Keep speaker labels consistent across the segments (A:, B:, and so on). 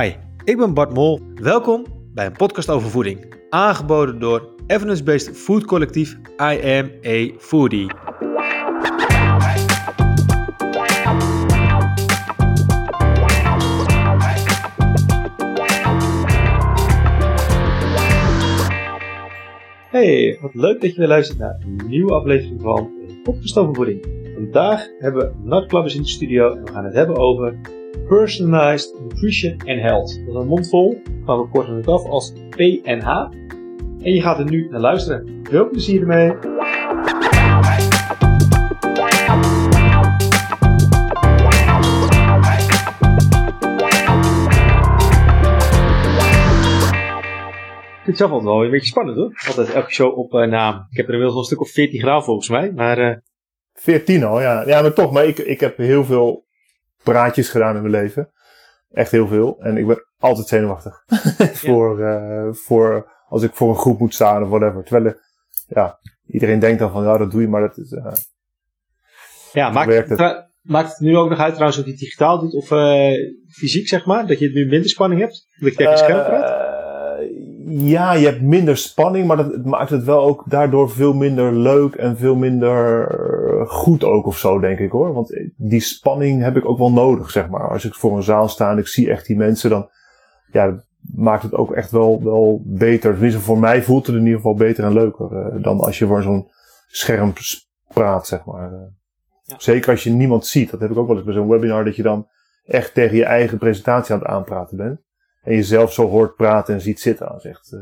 A: Hi, ik ben Bart Mol. Welkom bij een podcast over voeding. Aangeboden door evidence-based food collectief I Foodie. Hey, wat leuk dat je weer luistert naar een nieuwe aflevering van Podcast over voeding. Vandaag hebben we Nat Klappers in de studio en we gaan het hebben over Personalized Nutrition and Health. Dat is een mondvol, maar we korten het af als PNH. En je gaat er nu naar luisteren. Veel plezier ermee! Het zelf altijd wel een beetje spannend hoor. Altijd elke show op uh, naam. Ik heb er inmiddels al een stuk of 14 gedaan volgens mij. Maar uh,
B: 14 al, ja. Ja, maar toch, maar ik, ik heb heel veel praatjes gedaan in mijn leven. Echt heel veel. En ik ben altijd zenuwachtig. voor, uh, voor als ik voor een groep moet staan of whatever. Terwijl, ja, iedereen denkt dan van, ja, dat doe je, maar dat is... Uh,
A: ja, maakt het, maakt het nu ook nog uit trouwens of je het digitaal doet of uh, fysiek, zeg maar? Dat je nu minder spanning hebt? Dat je tegen scherm praat?
B: Ja, je hebt minder spanning, maar dat maakt het wel ook daardoor veel minder leuk en veel minder goed ook of zo, denk ik hoor. Want die spanning heb ik ook wel nodig, zeg maar. Als ik voor een zaal sta en ik zie echt die mensen, dan ja, maakt het ook echt wel, wel beter. Tenminste, voor mij voelt het in ieder geval beter en leuker uh, dan als je voor zo'n scherm praat, zeg maar. Uh, ja. Zeker als je niemand ziet. Dat heb ik ook wel eens bij zo'n webinar, dat je dan echt tegen je eigen presentatie aan het aanpraten bent. En jezelf zo hoort praten en ziet zitten. Dat is echt, uh,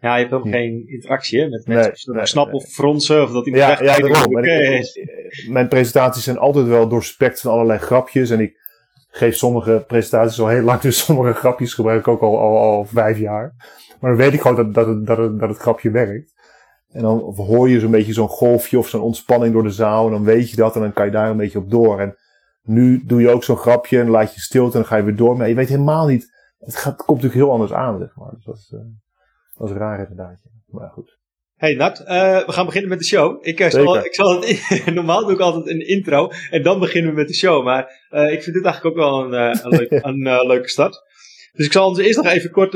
A: ja, je hebt ook geen interactie hè, met mensen. Nee, nee, snappen of fronsen of dat iemand ja,
B: ja, daarom. Ik, mijn presentaties zijn altijd wel doorspekt van allerlei grapjes. En ik geef sommige presentaties al heel lang, dus sommige grapjes gebruik ik ook al, al, al vijf jaar. Maar dan weet ik gewoon dat, dat, het, dat, het, dat het grapje werkt. En dan hoor je zo'n beetje zo'n golfje of zo'n ontspanning door de zaal. En dan weet je dat en dan kan je daar een beetje op door. En nu doe je ook zo'n grapje en laat je stilte en dan ga je weer door. Maar je weet helemaal niet. Het, gaat, het komt natuurlijk heel anders aan, zeg maar. Dus dat is, uh, dat is raar inderdaad. Maar goed.
A: Hey Nat, uh, we gaan beginnen met de show. Ik, uh, zal, ik zal het, normaal doe ik altijd een intro en dan beginnen we met de show. Maar uh, ik vind dit eigenlijk ook wel een, een, leuk, een leuke start. Dus ik zal ons eerst nog even kort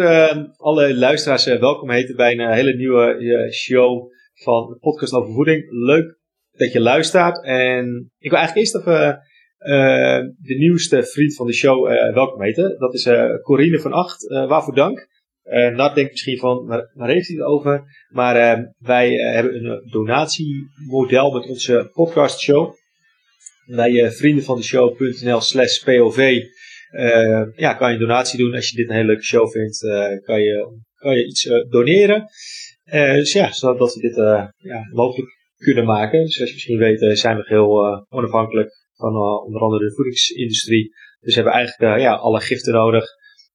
A: alle luisteraars welkom heten bij een hele nieuwe show van de podcast over voeding. Leuk dat je luistert. En ik wil eigenlijk eerst even de nieuwste vriend van de show welkom heten. Dat is Corine van Acht. waarvoor dank. Uh, Nat denkt misschien van, waar, heeft hij het over? Maar uh, wij uh, hebben een donatiemodel met onze podcastshow. Bij vrienden van de show.nl slash POV ja, kan je een donatie doen. Als je dit een hele leuke show vindt, kan, je, kan je iets doneren. dus ja, zodat we dit ja, mogelijk kunnen maken. Zoals je misschien weet zijn we heel onafhankelijk van onder andere de voedingsindustrie. Dus hebben eigenlijk ja, alle giften nodig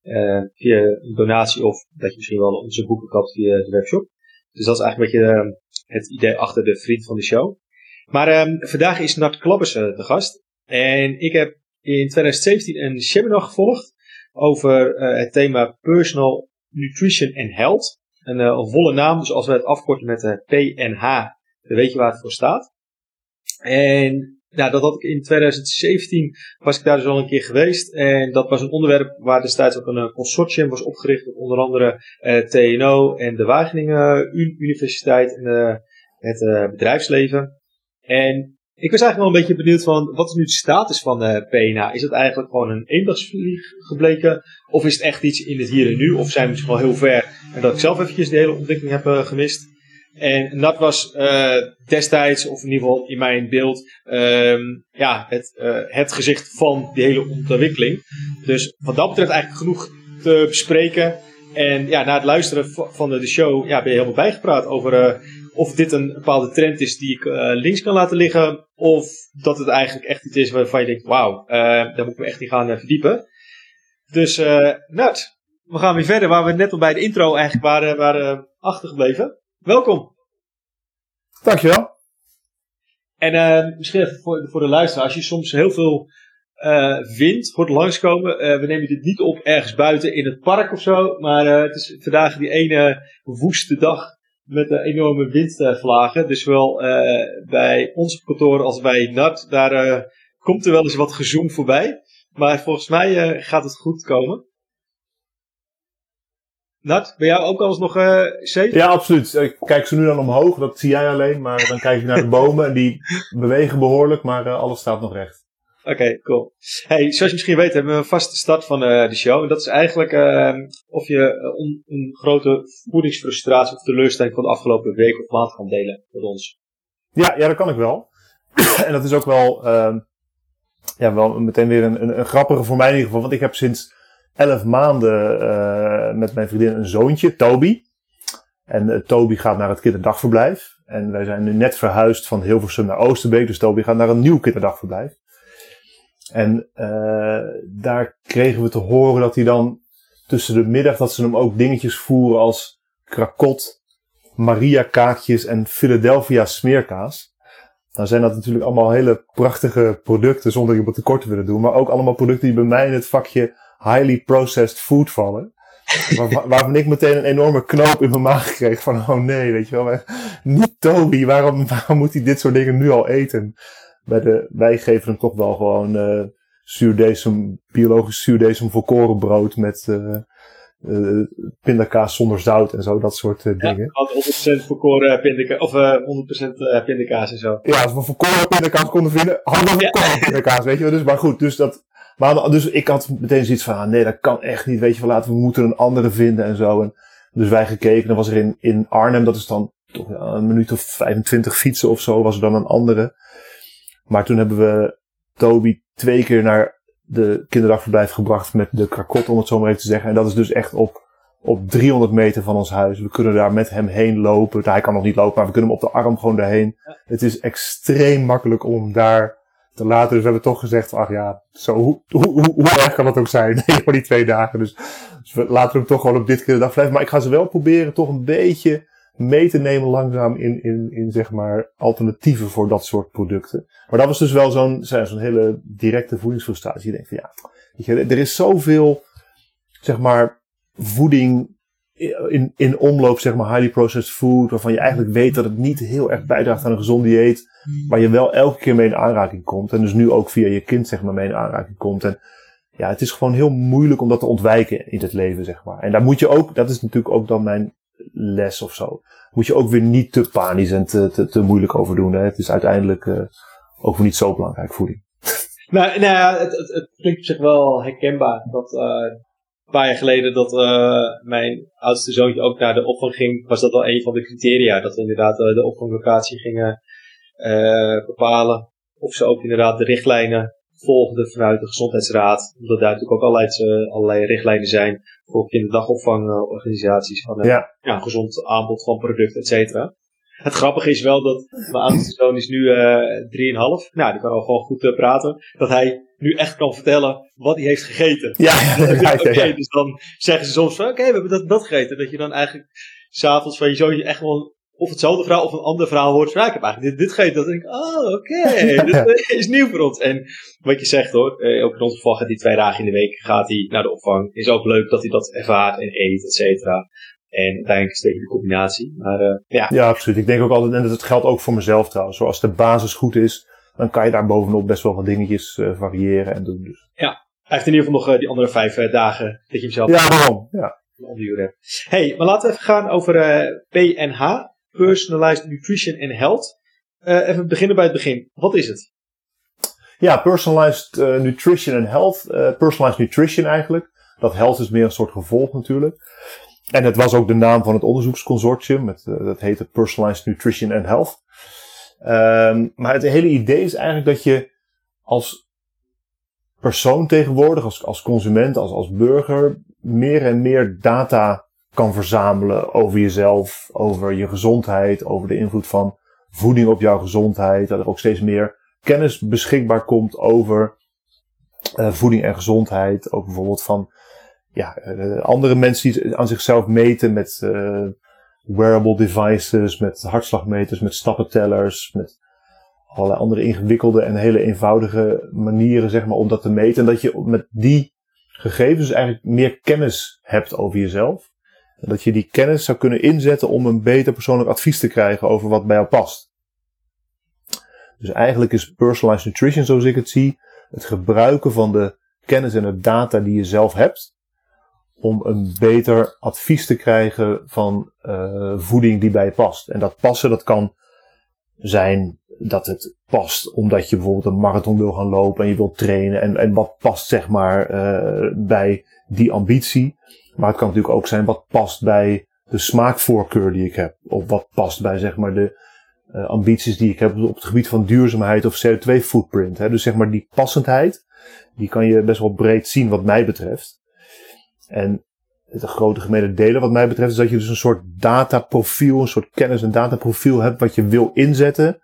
A: uh, via een donatie of dat je misschien wel onze boeken koopt via de webshop. Dus dat is eigenlijk een beetje het idee achter de vriend van de show. Maar um, vandaag is Nart Klabbers de gast. En ik heb in 2017 een seminar gevolgd over het thema Personal Nutrition and Health. Een, een volle naam, dus als we het afkorten met PNH, dan weet je waar het voor staat. En ja, dat had ik in 2017, was ik daar dus al een keer geweest. En dat was een onderwerp waar destijds ook een eh, consortium was opgericht. Onder andere eh, TNO en de Wageningen Universiteit en uh, het uh, bedrijfsleven. En ik was eigenlijk wel een beetje benieuwd van, wat is nu de status van de PNA? Is het eigenlijk gewoon een eendagsvlieg gebleken? Of is het echt iets in het hier en nu? Of zijn we misschien wel heel ver en dat ik zelf eventjes de hele ontwikkeling heb gemist? En dat was uh, destijds, of in ieder geval in mijn beeld, um, ja, het, uh, het gezicht van die hele ontwikkeling. Dus wat dat betreft eigenlijk genoeg te bespreken. En ja, na het luisteren van de show ja, ben je helemaal bijgepraat over uh, of dit een bepaalde trend is die ik links kan laten liggen. Of dat het eigenlijk echt iets is waarvan je denkt, wauw, daar moet ik me echt in gaan verdiepen. Dus, Nut, we gaan weer verder waar we net al bij de intro eigenlijk waren, waren achtergebleven. Welkom.
B: Dankjewel.
A: En uh, misschien even voor, voor de luisteraar, als je soms heel veel uh, wind hoort langskomen, uh, we nemen dit niet op ergens buiten in het park of zo, maar het is vandaag die ene woeste dag met de enorme windvlagen. Dus zowel bij ons kantoor als bij NAT, daar komt er wel eens wat gezoom voorbij. Maar volgens mij gaat het goed komen. Nat, ben jij ook alles nog uh, safe?
B: Ja, absoluut. Ik kijk ze nu dan omhoog, dat zie jij alleen. Maar dan kijk ik naar de bomen en die bewegen behoorlijk, maar uh, alles staat nog recht.
A: Oké, cool. Hey, zoals je misschien weet hebben we een vaste start van uh, de show. En dat is eigenlijk uh, of je een, een grote voedingsfrustratie of teleurstelling van de afgelopen week of maand kan delen met ons.
B: Ja, ja dat kan ik wel. en dat is ook wel, uh, ja, wel meteen weer een, een, een, grappige voor mij in ieder geval. Want ik heb sinds elf maanden uh, met mijn vriendin een zoontje, Toby. En uh, Toby gaat naar het kinderdagverblijf. En wij zijn nu net verhuisd van Hilversum naar Oosterbeek. Dus Toby gaat naar een nieuw kinderdagverblijf. En uh, daar kregen we te horen dat hij dan tussen de middag dat ze hem ook dingetjes voeren als krakot, Maria kaakjes en Philadelphia smeerkaas. Nou zijn dat natuurlijk allemaal hele prachtige producten zonder iemand tekort te willen doen. Maar ook allemaal producten die bij mij in het vakje highly processed food vallen. Waar, waarvan ik meteen een enorme knoop in mijn maag kreeg van oh nee, weet je wel. Niet Toby, waarom, waarom moet hij dit soort dingen nu al eten? bij de, wij geven hem toch wel gewoon uh, zuurdesem, biologisch zuurdesem volkorenbrood met uh, uh, pindakaas zonder zout en zo, dat soort uh, dingen.
A: Ja, 100% volkoren pindakaas, of uh, 100% pindakaas en zo.
B: Ja, als we volkoren pindakaas konden vinden, hadden we volkoren ja. pindakaas, weet je wel. Dus, maar goed, dus dat, maar dus ik had meteen zoiets van, ah, nee, dat kan echt niet, weet je wel, laten we moeten een andere vinden en zo. En dus wij gekeken, dan was er in, in Arnhem, dat is dan toch een minuut of 25 fietsen of zo, was er dan een andere. Maar toen hebben we Toby twee keer naar de kinderdagverblijf gebracht met de krakot, om het zo maar even te zeggen. En dat is dus echt op, op 300 meter van ons huis. We kunnen daar met hem heen lopen. Nou, hij kan nog niet lopen, maar we kunnen hem op de arm gewoon daarheen. Het is extreem makkelijk om daar te laten. Dus we hebben toch gezegd, ach ja, zo, hoe, hoe, hoe, erg kan dat ook zijn? voor die twee dagen. Dus, dus, we laten hem toch gewoon op dit kinderdagverblijf. Maar ik ga ze wel proberen toch een beetje mee te nemen langzaam in, in, in zeg maar alternatieven voor dat soort producten. Maar dat was dus wel zo'n zo'n hele directe voedingsfrustratie. Je denkt van ja, er is zoveel zeg maar voeding in, in omloop, zeg maar highly processed food, waarvan je eigenlijk weet dat het niet heel erg bijdraagt aan een gezond dieet, maar je wel elke keer mee in aanraking komt. En dus nu ook via je kind zeg maar mee in aanraking komt. En ja, het is gewoon heel moeilijk om dat te ontwijken in het leven, zeg maar. En daar moet je ook, dat is natuurlijk ook dan mijn les of zo. Moet je ook weer niet te panisch en te, te, te moeilijk over doen. Hè? Het is uiteindelijk uh, ook niet zo belangrijk voeding.
A: Nou, nou ja, het, het, het klinkt op zich wel herkenbaar. Dat uh, een paar jaar geleden dat uh, mijn oudste zoontje ook naar de opvang ging, was dat wel een van de criteria. Dat we inderdaad de opvanglocatie gingen bepalen. Of ze ook inderdaad de richtlijnen volgden vanuit de gezondheidsraad. Omdat daar natuurlijk ook allerlei, allerlei richtlijnen zijn voor kinderdagopvangorganisaties van een ja. ja. gezond aanbod van producten, et cetera. Het grappige is wel dat mijn oudste zoon is nu uh, 3,5. Nou, die kan al gewoon goed uh, praten. Dat hij nu echt kan vertellen wat hij heeft gegeten.
B: Ja, ja, ja,
A: Oké, okay, dus dan zeggen ze soms van, oké, okay, we hebben dat, dat gegeten. Dat je dan eigenlijk s'avonds van je zoontje echt wel of hetzelfde verhaal of een ander verhaal hoort. Ja, ik heb eigenlijk dit, dit gegeten. Dat denk ik, oh, oké, okay. dit is nieuw voor ons. En wat je zegt hoor, eh, ook in ons geval gaat hij twee dagen in de week gaat hij naar de opvang. Is ook leuk dat hij dat ervaart en eet, et cetera. En uiteindelijk is het de combinatie. Maar uh, ja.
B: Ja, absoluut. Ik denk ook altijd, en dat geldt ook voor mezelf trouwens. Zoals de basis goed is, dan kan je daar bovenop best wel wat dingetjes uh, variëren en doen. Dus.
A: Ja, hij heeft in ieder geval nog uh, die andere vijf dagen dat je hem zelf...
B: Ja, waarom? Ja.
A: Hebt. Hey, maar laten we even gaan over PNH. Personalized Nutrition and Health. Even beginnen bij het begin. Wat is het?
B: Ja, Personalized uh, Nutrition and Health. Uh, personalized Nutrition eigenlijk. Dat health is meer een soort gevolg natuurlijk. En het was ook de naam van het onderzoeksconsortium. Met, dat heette Personalized Nutrition and Health. Um, maar het hele idee is eigenlijk dat je als persoon tegenwoordig, als, als consument, als, als burger, meer en meer data kan verzamelen over jezelf, over je gezondheid, over de invloed van voeding op jouw gezondheid. Dat er ook steeds meer kennis beschikbaar komt over uh, voeding en gezondheid. Ook bijvoorbeeld van ja, uh, andere mensen die aan zichzelf meten met uh, wearable devices, met hartslagmeters, met stappentellers, met allerlei andere ingewikkelde en hele eenvoudige manieren zeg maar, om dat te meten. En dat je met die gegevens eigenlijk meer kennis hebt over jezelf. En dat je die kennis zou kunnen inzetten om een beter persoonlijk advies te krijgen over wat bij jou past. Dus eigenlijk is personalized nutrition, zoals ik het zie, het gebruiken van de kennis en de data die je zelf hebt, om een beter advies te krijgen van uh, voeding die bij je past. En dat passen, dat kan zijn dat het past omdat je bijvoorbeeld een marathon wil gaan lopen en je wilt trainen. En, en wat past zeg maar uh, bij die ambitie. Maar het kan natuurlijk ook zijn wat past bij de smaakvoorkeur die ik heb. Of wat past bij zeg maar de uh, ambities die ik heb op het gebied van duurzaamheid of CO2 footprint. Hè. Dus zeg maar die passendheid, die kan je best wel breed zien wat mij betreft. En de grote gemene delen wat mij betreft is dat je dus een soort dataprofiel, een soort kennis- en dataprofiel hebt wat je wil inzetten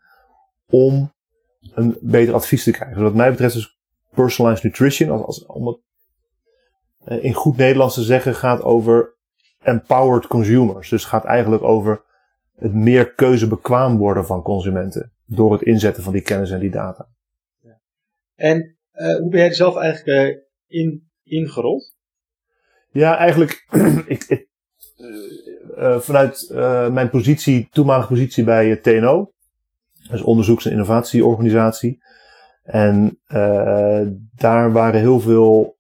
B: om een beter advies te krijgen. Dus wat mij betreft is personalized nutrition, als, als, om het eh, in goed Nederlands te zeggen, gaat over empowered consumers. Dus gaat eigenlijk over het meer keuzebekwaam worden van consumenten door het inzetten van die kennis en die data.
A: En uh, hoe ben jij er zelf eigenlijk uh, in, ingerold?
B: Ja, eigenlijk ik, ik, uh, vanuit mijn positie, toenmalige positie bij TNO, dus onderzoeks- en innovatieorganisatie. En daar waren heel veel,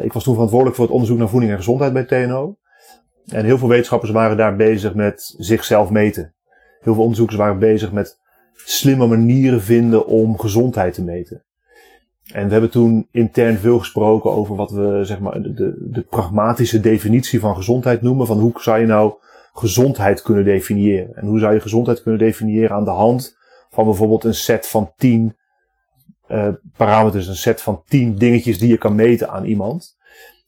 B: ik was toen verantwoordelijk voor het onderzoek naar voeding en gezondheid bij TNO. En heel veel wetenschappers waren daar bezig met zichzelf meten. Heel veel onderzoekers waren bezig met slimme manieren vinden om gezondheid te meten. En we hebben toen intern veel gesproken over wat we zeg maar de, de pragmatische definitie van gezondheid noemen. Van hoe zou je nou gezondheid kunnen definiëren? En hoe zou je gezondheid kunnen definiëren aan de hand van bijvoorbeeld een set van tien uh, parameters, een set van tien dingetjes die je kan meten aan iemand.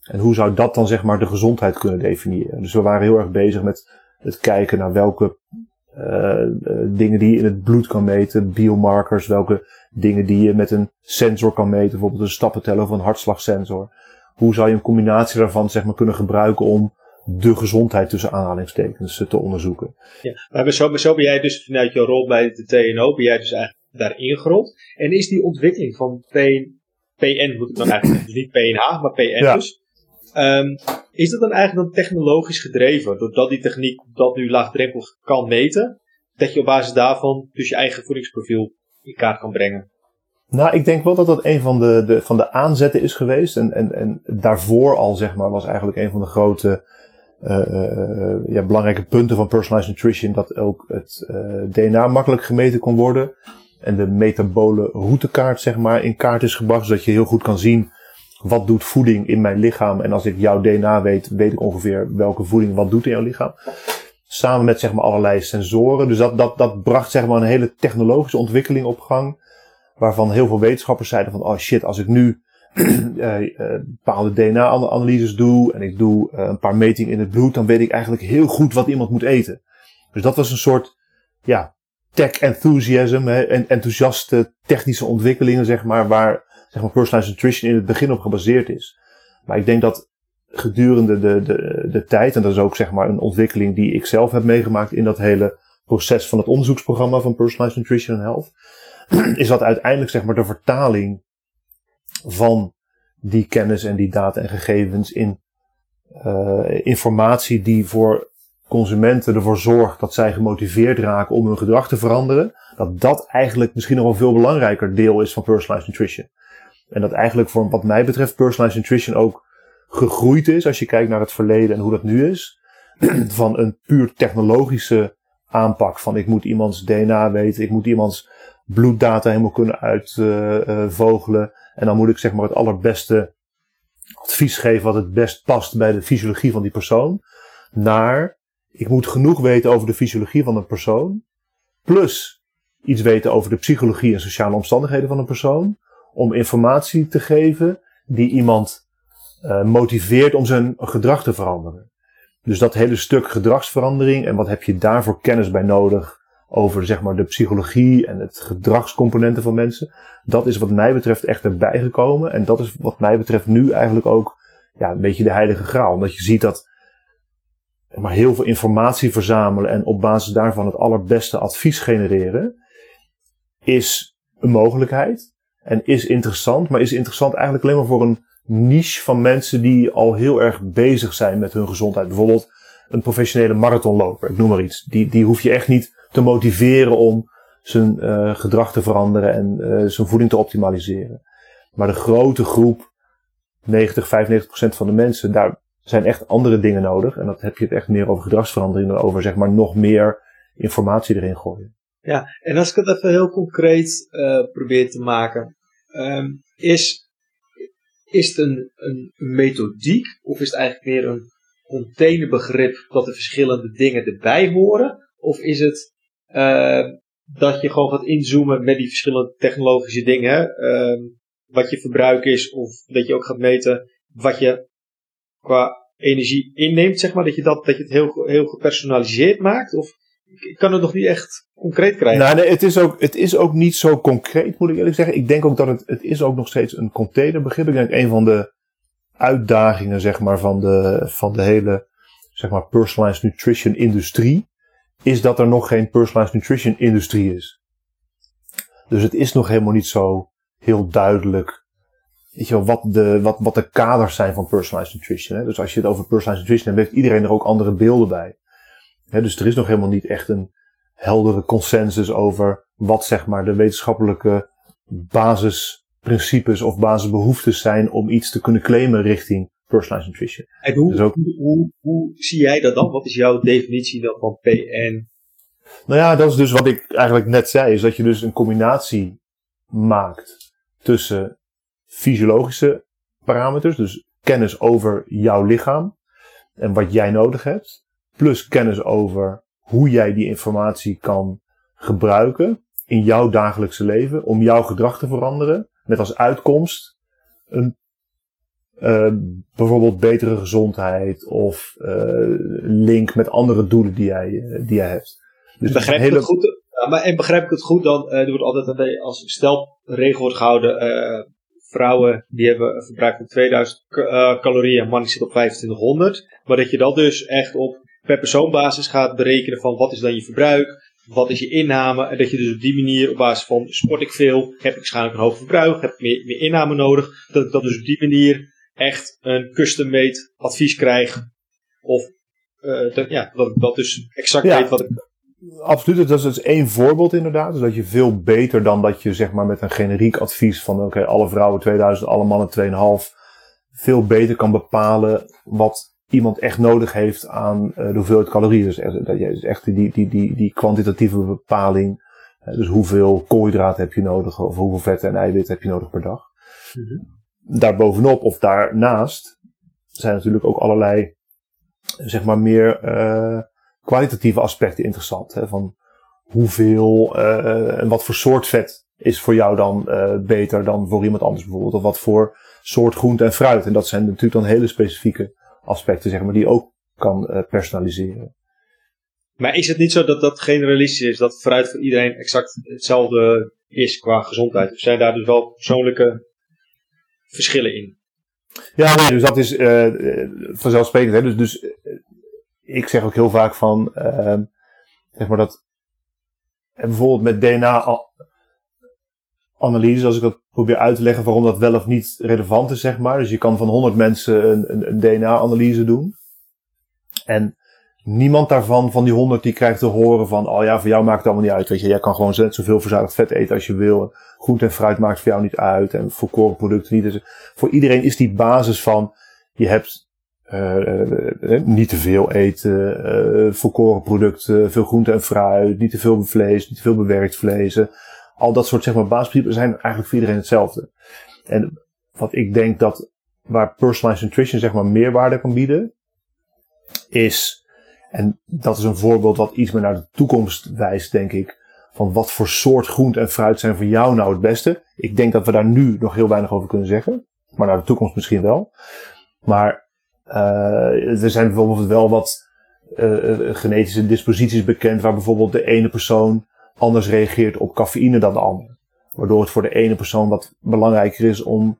B: En hoe zou dat dan zeg maar de gezondheid kunnen definiëren? Dus we waren heel erg bezig met het kijken naar welke dingen die je in het bloed kan meten, biomarkers, welke dingen die je met een sensor kan meten, bijvoorbeeld een stappenteller of een hartslagsensor. Hoe zou je een combinatie daarvan zeg maar kunnen gebruiken om de gezondheid tussen aanhalingstekens te onderzoeken?
A: Ja, maar zo, zo ben jij dus vanuit je rol bij de TNO, ben jij dus eigenlijk daarin gerold. En is die ontwikkeling van PN, PN moet ik dan eigenlijk dus niet PNH, maar PN ja. dus. Um, is dat dan eigenlijk dan technologisch gedreven? Doordat die techniek dat nu laagdrempelig kan meten, dat je op basis daarvan dus je eigen voedingsprofiel in kaart kan brengen?
B: Nou, ik denk wel dat dat een van de, de, van de aanzetten is geweest. En, en, en daarvoor al, zeg maar, was eigenlijk een van de grote uh, uh, ja, belangrijke punten van personalized nutrition. Dat ook het uh, DNA makkelijk gemeten kon worden. En de metabole routekaart, zeg maar, in kaart is gebracht. Zodat je heel goed kan zien wat doet voeding in mijn lichaam. En als ik jouw DNA weet, weet ik ongeveer welke voeding wat doet in jouw lichaam. Samen met zeg maar allerlei sensoren. Dus dat, dat, dat bracht zeg maar een hele technologische ontwikkeling op gang. Waarvan heel veel wetenschappers zeiden van, oh shit, als ik nu uh, bepaalde DNA-analyses doe en ik doe uh, een paar metingen in het bloed, dan weet ik eigenlijk heel goed wat iemand moet eten. Dus dat was een soort, ja, tech enthusiasm, en enthousiaste technische ontwikkelingen, zeg maar, waar zeg maar, personalized nutrition in het begin op gebaseerd is. Maar ik denk dat gedurende de, de, de tijd, en dat is ook zeg maar een ontwikkeling die ik zelf heb meegemaakt in dat hele proces van het onderzoeksprogramma van Personalized Nutrition and Health, is dat uiteindelijk zeg maar de vertaling van die kennis en die data en gegevens in uh, informatie die voor consumenten ervoor zorgt dat zij gemotiveerd raken om hun gedrag te veranderen, dat dat eigenlijk misschien nog wel veel belangrijker deel is van Personalized Nutrition. En dat eigenlijk voor wat mij betreft Personalized Nutrition ook gegroeid is, als je kijkt naar het verleden en hoe dat nu is, van een puur technologische aanpak van ik moet iemands DNA weten, ik moet iemands bloeddata helemaal kunnen uitvogelen. Uh, uh, en dan moet ik zeg maar het allerbeste advies geven wat het best past bij de fysiologie van die persoon. Naar, ik moet genoeg weten over de fysiologie van een persoon. Plus iets weten over de psychologie en sociale omstandigheden van een persoon om informatie te geven die iemand uh, motiveert om zijn gedrag te veranderen. Dus dat hele stuk gedragsverandering en wat heb je daarvoor kennis bij nodig over zeg maar de psychologie en het gedragscomponenten van mensen. Dat is wat mij betreft echt erbij gekomen en dat is wat mij betreft nu eigenlijk ook ja, een beetje de heilige graal. Omdat je ziet dat maar heel veel informatie verzamelen en op basis daarvan het allerbeste advies genereren is een mogelijkheid. En is interessant, maar is interessant eigenlijk alleen maar voor een niche van mensen die al heel erg bezig zijn met hun gezondheid. Bijvoorbeeld een professionele marathonloper, ik noem maar iets. Die, die hoef je echt niet te motiveren om zijn uh, gedrag te veranderen en uh, zijn voeding te optimaliseren. Maar de grote groep, 90, 95 procent van de mensen, daar zijn echt andere dingen nodig. En dat heb je het echt meer over gedragsverandering dan over zeg maar nog meer informatie erin gooien.
A: Ja, en als ik het even heel concreet uh, probeer te maken. Um, is, is het een, een, methodiek of is het eigenlijk meer een containerbegrip dat de verschillende dingen erbij horen? Of is het uh, dat je gewoon gaat inzoomen met die verschillende technologische dingen, uh, wat je verbruik is, of dat je ook gaat meten wat je qua energie inneemt, zeg maar, dat je, dat, dat je het heel, heel gepersonaliseerd maakt? Of ik kan het nog niet echt concreet krijgen.
B: Nou, nee, het is, ook, het is ook niet zo concreet, moet ik eerlijk zeggen. Ik denk ook dat het, het is ook nog steeds een containerbegrip. Ik denk een van de uitdagingen, zeg maar, van de, van de hele, zeg maar, personalized nutrition industrie, is dat er nog geen personalized nutrition industrie is. Dus het is nog helemaal niet zo heel duidelijk, weet je wel, wat de, wat, wat de kaders zijn van personalized nutrition. Hè? Dus als je het over personalized nutrition hebt, heeft iedereen er ook andere beelden bij. Dus er is nog helemaal niet echt een heldere consensus over wat zeg maar de wetenschappelijke basisprincipes of basisbehoeftes zijn om iets te kunnen claimen richting personalized nutrition.
A: En hoe, dus ook, hoe, hoe, zie jij dat dan? Wat is jouw definitie dan van PN?
B: Nou ja, dat is dus wat ik eigenlijk net zei, is dat je dus een combinatie maakt tussen fysiologische parameters, dus kennis over jouw lichaam en wat jij nodig hebt, plus kennis over hoe jij die informatie kan gebruiken in jouw dagelijkse leven om jouw gedrag te veranderen. Met als uitkomst een uh, bijvoorbeeld betere gezondheid of uh, link met andere doelen die jij, uh, die jij hebt.
A: Dus begrijp hele... ik het goed? maar en begrijp ik het goed dan? er wordt altijd als stelregel wordt gehouden. vrouwen die hebben een verbruik van 2000 calorieën, mannen zitten op 2500. Maar dat je dat dus echt op per persoonbasis gaat berekenen van wat is dan je verbruik, wat is je inname. En dat je dus op die manier op basis van sport ik veel, heb ik waarschijnlijk een hoog verbruik, heb ik meer, meer inname nodig. Dat ik dat dus op die manier echt een custom-made advies krijg. Of uh, dat, ja, dat ik dat dus exact weet wat ik...
B: Absoluut, dat is dus één voorbeeld inderdaad. Dus dat je veel beter dan dat je zeg maar met een generiek advies van oké, alle vrouwen 2000, alle mannen 2,5 veel beter kan bepalen wat iemand echt nodig heeft aan uh, de hoeveelheid calorieën. Dus echt, dat je, echt die, die, die, die kwantitatieve bepaling. Uh, dus hoeveel koolhydraten heb je nodig of hoeveel vetten en eiwitten heb je nodig per dag. Mm -hmm. Daarbovenop of daarnaast zijn natuurlijk ook allerlei zeg maar meer uh, kwalitatieve aspecten interessant. Hè, van hoeveel en wat voor soort vet is voor jou dan beter dan voor iemand anders bijvoorbeeld. Of wat voor soort groente en fruit. En dat zijn natuurlijk dan hele specifieke aspecten, zeg maar, die je ook kan uh, personaliseren.
A: Maar is het niet zo dat dat generalistisch is, dat fruit voor iedereen exact hetzelfde is qua gezondheid? Of zijn daar dus wel persoonlijke verschillen in?
B: Ja, nee, dus dat is uh, vanzelfsprekend. Hè? Dus, dus ik zeg ook heel vaak van, uh, zeg maar dat, bijvoorbeeld met DNA analyse, als ik dat probeer uit te leggen waarom dat wel of niet relevant is, zeg maar. Dus je kan van 100 mensen een, een, een DNA-analyse doen. En niemand daarvan, van die 100, die krijgt te horen van, oh ja, voor jou maakt het allemaal niet uit. Weet je, jij kan gewoon net zoveel verzadigd vet eten als je wil. Groente en fruit maakt voor jou niet uit. En voor korenproducten niet. Dus voor iedereen is die basis van, je hebt uh, niet te veel eten, uh, volkoren producten, veel groente en fruit, niet te veel vlees, niet te veel bewerkt vlees al dat soort zeg maar, basisprincipes zijn eigenlijk voor iedereen hetzelfde. En wat ik denk dat waar personalized nutrition zeg maar meerwaarde kan bieden, is, en dat is een voorbeeld wat iets meer naar de toekomst wijst, denk ik, van wat voor soort groente en fruit zijn voor jou nou het beste. Ik denk dat we daar nu nog heel weinig over kunnen zeggen, maar naar de toekomst misschien wel. Maar uh, er zijn bijvoorbeeld wel wat uh, genetische disposities bekend, waar bijvoorbeeld de ene persoon anders reageert op cafeïne dan de ander. Waardoor het voor de ene persoon wat belangrijker is om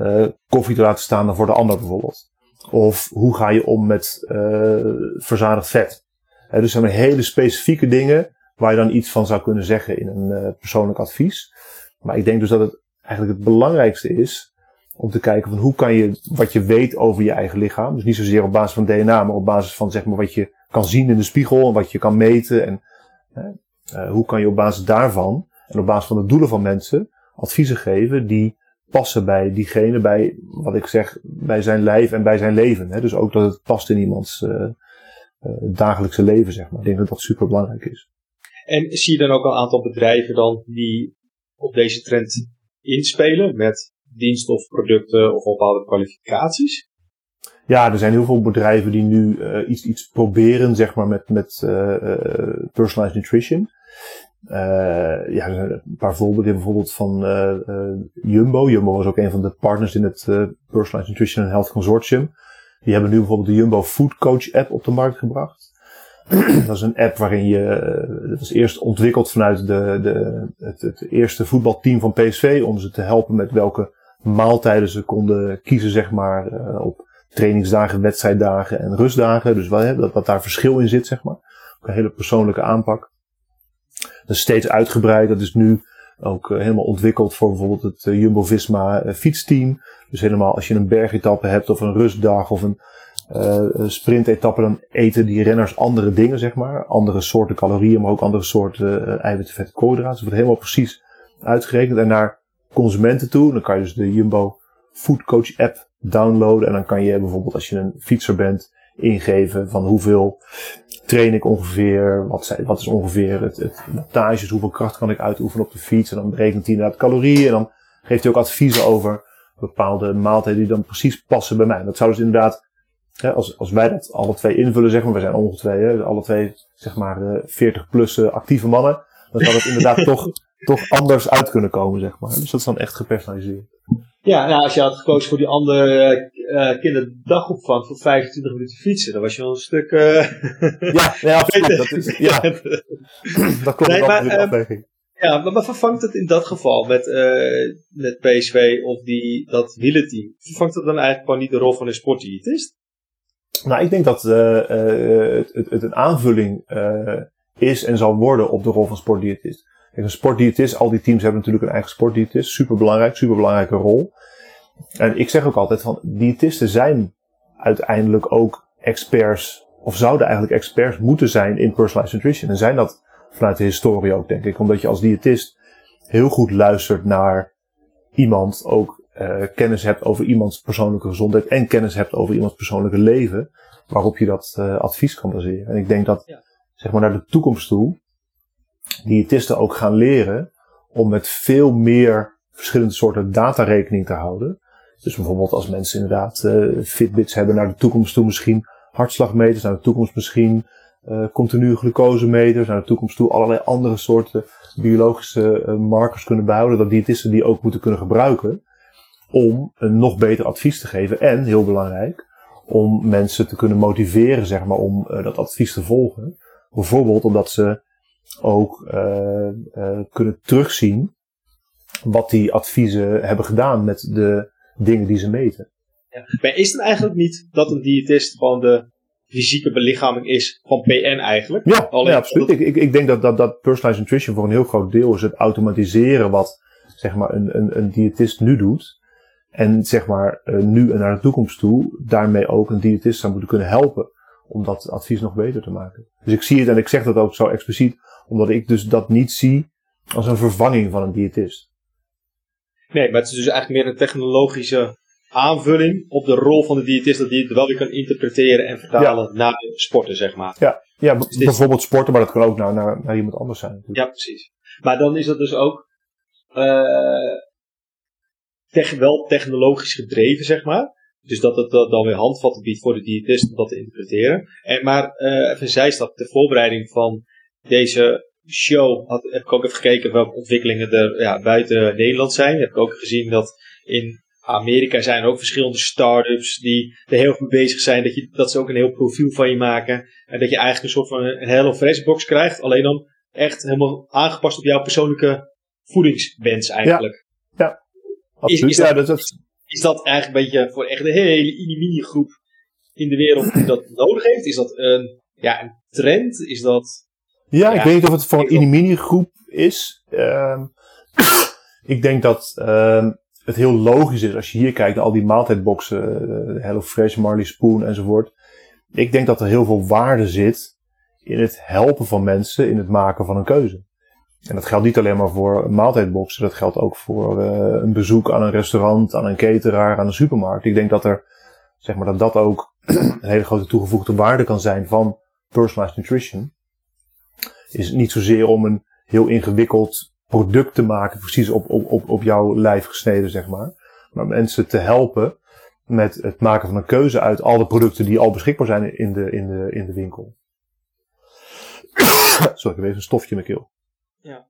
B: uh, koffie te laten staan dan voor de ander bijvoorbeeld. Of hoe ga je om met uh, verzadigd vet. He, dus zijn hele specifieke dingen waar je dan iets van zou kunnen zeggen in een uh, persoonlijk advies. Maar ik denk dus dat het eigenlijk het belangrijkste is om te kijken van hoe kan je wat je weet over je eigen lichaam. Dus niet zozeer op basis van DNA, maar op basis van zeg maar wat je kan zien in de spiegel en wat je kan meten. En uh, hoe kan je op basis daarvan en op basis van de doelen van mensen adviezen geven die passen bij diegene, bij wat ik zeg, bij zijn lijf en bij zijn leven. Hè? Dus ook dat het past in iemands uh, dagelijkse leven, zeg maar. Ik denk dat dat super belangrijk is.
A: En zie je dan ook een aantal bedrijven dan die op deze trend inspelen met diensten of producten of bepaalde kwalificaties?
B: Ja, er zijn heel veel bedrijven die nu uh, iets, iets proberen, zeg maar, met, met uh, personalized nutrition. Ja, er zijn een paar voorbeelden. Bijvoorbeeld van Jumbo. Jumbo was ook een van de partners in het Personalized Nutrition and Health Consortium. Die hebben nu bijvoorbeeld de Jumbo Food Coach app op de markt gebracht. dat is een app waarin je, dat was eerst ontwikkeld vanuit de, de, het, het eerste voetbalteam van PSV om ze te helpen met welke maaltijden ze konden kiezen, zeg maar, op trainingsdagen, wedstrijddagen en rustdagen. Dus dat, dat daar verschil in zit, zeg maar. Ook een hele persoonlijke aanpak. Dat steeds uitgebreid. Dat is nu ook uh, helemaal ontwikkeld voor bijvoorbeeld het uh, Jumbo-Visma uh, fietsteam. Dus helemaal als je een bergetappe hebt of een rustdag of een sprintetappe, dan eten die renners andere dingen, zeg maar. Andere soorten calorieën, maar ook andere soorten eiwitten, vetten, koolhydraten. Dus wordt helemaal precies uitgerekend. En naar consumenten toe, dan kan je dus de Jumbo Food Coach app downloaden. En dan kan je bijvoorbeeld als je een fietser bent ingeven van hoeveel train ik ongeveer, wat, wat is ongeveer het, het wattage, hoeveel kracht kan ik uitoefenen op de fiets. En dan berekent hij inderdaad calorieën en dan geeft hij ook adviezen over bepaalde maaltijden die dan precies passen bij mij. Dat zou dus inderdaad, hè, als, als wij dat alle twee invullen, zeg maar, we zijn ongeveer alle twee zeg maar 40 eh, plus uh, actieve mannen, dan zou het inderdaad toch, toch anders uit kunnen komen, zeg maar. Dus dat is dan echt gepersonaliseerd.
A: Ja, nou, als je had gekozen voor die andere uh, kinderdagopvang voor 25 minuten fietsen, dan was je wel een stuk. Uh,
B: ja, absoluut. Dat, is, ja. dat komt nee, maar, um,
A: Ja, maar, maar, vervangt het in dat geval met, uh, met PSV of die, dat wielenteam, vervangt het dan eigenlijk gewoon niet de rol van een sportdiëtist?
B: Nou, ik denk dat het, het, het, een aanvulling is en zal worden op de rol van sportdiëtist. Kijk, een sportdiëtist, al die teams hebben natuurlijk een eigen sportdiëtist. Super belangrijk, super belangrijke rol. En ik zeg ook altijd van, diëtisten zijn uiteindelijk ook experts, of zouden eigenlijk experts moeten zijn in personalized nutrition. En zijn dat vanuit de historie ook, denk ik. Omdat je als diëtist heel goed luistert naar iemand, ook uh, kennis hebt over iemands persoonlijke gezondheid en kennis hebt over iemands persoonlijke leven, waarop je dat uh, advies kan baseren. En ik denk dat, ja. zeg maar naar de toekomst toe, diëtisten ook gaan leren om met veel meer verschillende soorten data rekening te houden. Dus bijvoorbeeld als mensen inderdaad uh, Fitbits hebben naar de toekomst toe misschien hartslagmeters, naar de toekomst misschien uh, continue glucosemeters, naar de toekomst toe allerlei andere soorten biologische uh, markers kunnen behouden, dat diëtisten die ook moeten kunnen gebruiken om een nog beter advies te geven en, heel belangrijk, om mensen te kunnen motiveren, zeg maar, om dat advies te volgen. Bijvoorbeeld omdat ze ook uh, uh, kunnen terugzien wat die adviezen hebben gedaan met de dingen die ze meten.
A: Ja. Maar is het eigenlijk niet dat een diëtist van de fysieke belichaming is van PN eigenlijk?
B: Ja, ja absoluut. Ik, ik, ik denk dat, dat, dat personalized nutrition voor een heel groot deel is het automatiseren wat zeg maar, een, een, een diëtist nu doet. En zeg maar uh, nu en naar de toekomst toe daarmee ook een diëtist zou moeten kunnen helpen om dat advies nog beter te maken. Dus ik zie het en ik zeg dat ook zo expliciet omdat ik dus dat niet zie als een vervanging van een diëtist.
A: Nee, maar het is dus eigenlijk meer een technologische aanvulling op de rol van de diëtist, dat die het wel weer kan interpreteren en vertalen naar sporten, zeg maar.
B: Ja, ja dus bijvoorbeeld sporten, maar dat kan ook naar, naar, naar iemand anders zijn.
A: Natuurlijk. Ja, precies. Maar dan is dat dus ook uh, tech, wel technologisch gedreven, zeg maar. Dus dat het dan weer handvatten biedt voor de diëtist om dat te interpreteren. En, maar uh, even zijstap, de voorbereiding van deze show had, heb ik ook even gekeken welke ontwikkelingen er ja, buiten Nederland zijn. Heb ik ook gezien dat in Amerika zijn ook verschillende start-ups die er heel goed bezig zijn. Dat, je, dat ze ook een heel profiel van je maken. En dat je eigenlijk een soort van een Hello Fresh box krijgt. Alleen dan echt helemaal aangepast op jouw persoonlijke voedingswens eigenlijk.
B: Ja, ja absoluut. Is, is, dat,
A: dat, is dat eigenlijk een beetje voor echt een hele mini groep in de wereld die dat nodig heeft? Is dat een, ja, een trend? Is dat
B: ja, ik weet niet of het voor een mini groep is. Uh, ik denk dat uh, het heel logisch is als je hier kijkt naar al die maaltijdboxen, uh, Hello Fresh, Marley Spoon enzovoort. Ik denk dat er heel veel waarde zit in het helpen van mensen in het maken van een keuze. En dat geldt niet alleen maar voor maaltijdboxen, dat geldt ook voor uh, een bezoek aan een restaurant, aan een cateraar, aan een supermarkt. Ik denk dat er, zeg maar, dat dat ook een hele grote toegevoegde waarde kan zijn van personalized nutrition. Is niet zozeer om een heel ingewikkeld product te maken, precies op, op, op, jouw lijf gesneden, zeg maar. Maar mensen te helpen met het maken van een keuze uit al de producten die al beschikbaar zijn in de, in de, in de winkel. Sorry, ik heb even een stofje in mijn keel.
A: Ja.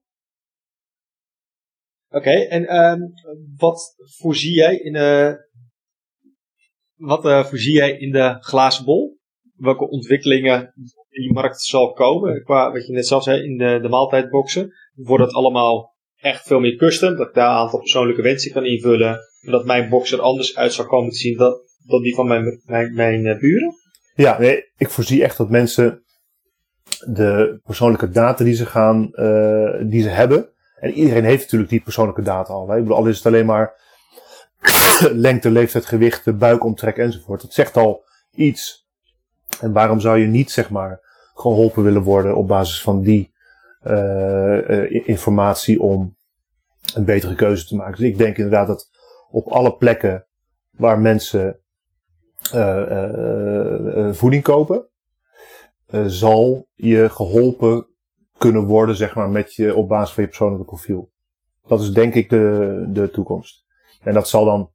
A: Oké, en um, wat voorzie jij in de, wat uh, voorzie jij in de glazen bol? Welke ontwikkelingen in die markt zal komen? Qua wat je net zelf zei in de, de maaltijdboxen. Wordt het allemaal echt veel meer custom? Dat ik daar een aantal persoonlijke wensen kan invullen. En dat mijn box er anders uit zou komen te zien dan, dan die van mijn, mijn, mijn uh, buren?
B: Ja, nee, ik voorzie echt dat mensen de persoonlijke data die ze gaan, uh, die ze hebben. En iedereen heeft natuurlijk die persoonlijke data al. Hè? Ik bedoel, al is het alleen maar lengte, leeftijd, gewicht, buikomtrek enzovoort. Dat zegt al iets. En waarom zou je niet, zeg maar, geholpen willen worden op basis van die uh, uh, informatie om een betere keuze te maken? Dus ik denk inderdaad dat op alle plekken waar mensen voeding kopen, zal je geholpen kunnen worden, zeg maar, met je, op basis van je persoonlijke profiel. Dat is denk ik de, de toekomst. En dat zal dan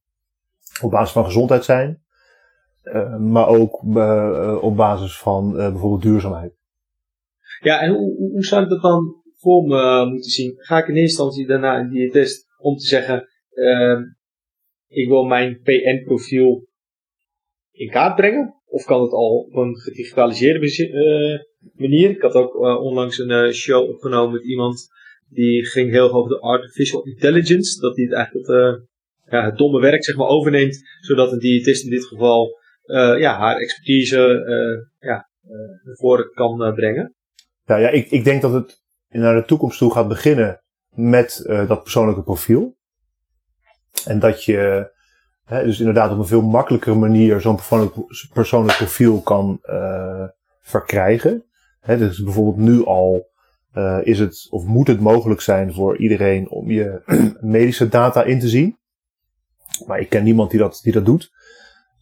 B: op basis van gezondheid zijn, maar ook uh, op basis van bijvoorbeeld duurzaamheid.
A: Ja, en hoe, hoe zou ik dat dan voor me moeten zien? Ga ik in eerste instantie daarna een diëtist om te zeggen, ehm, ik wil mijn PN-profiel in kaart brengen? Of kan het al op een gedigitaliseerde manier? Ik had ook onlangs een show opgenomen met iemand die ging heel over de artificial intelligence. Dat die het eigenlijk het, het domme werk zeg maar, overneemt, zodat een diëtist in dit geval ja, haar expertise ja, naar voren kan brengen.
B: Ja, ja ik, ik denk dat het naar de toekomst toe gaat beginnen met dat persoonlijke profiel. En dat je dus inderdaad op een veel makkelijkere manier zo'n persoonlijk, profiel kan verkrijgen. He, dus bijvoorbeeld nu al is het of moet het mogelijk zijn voor iedereen om je medische data in te zien. Maar ik ken niemand die dat, die dat doet.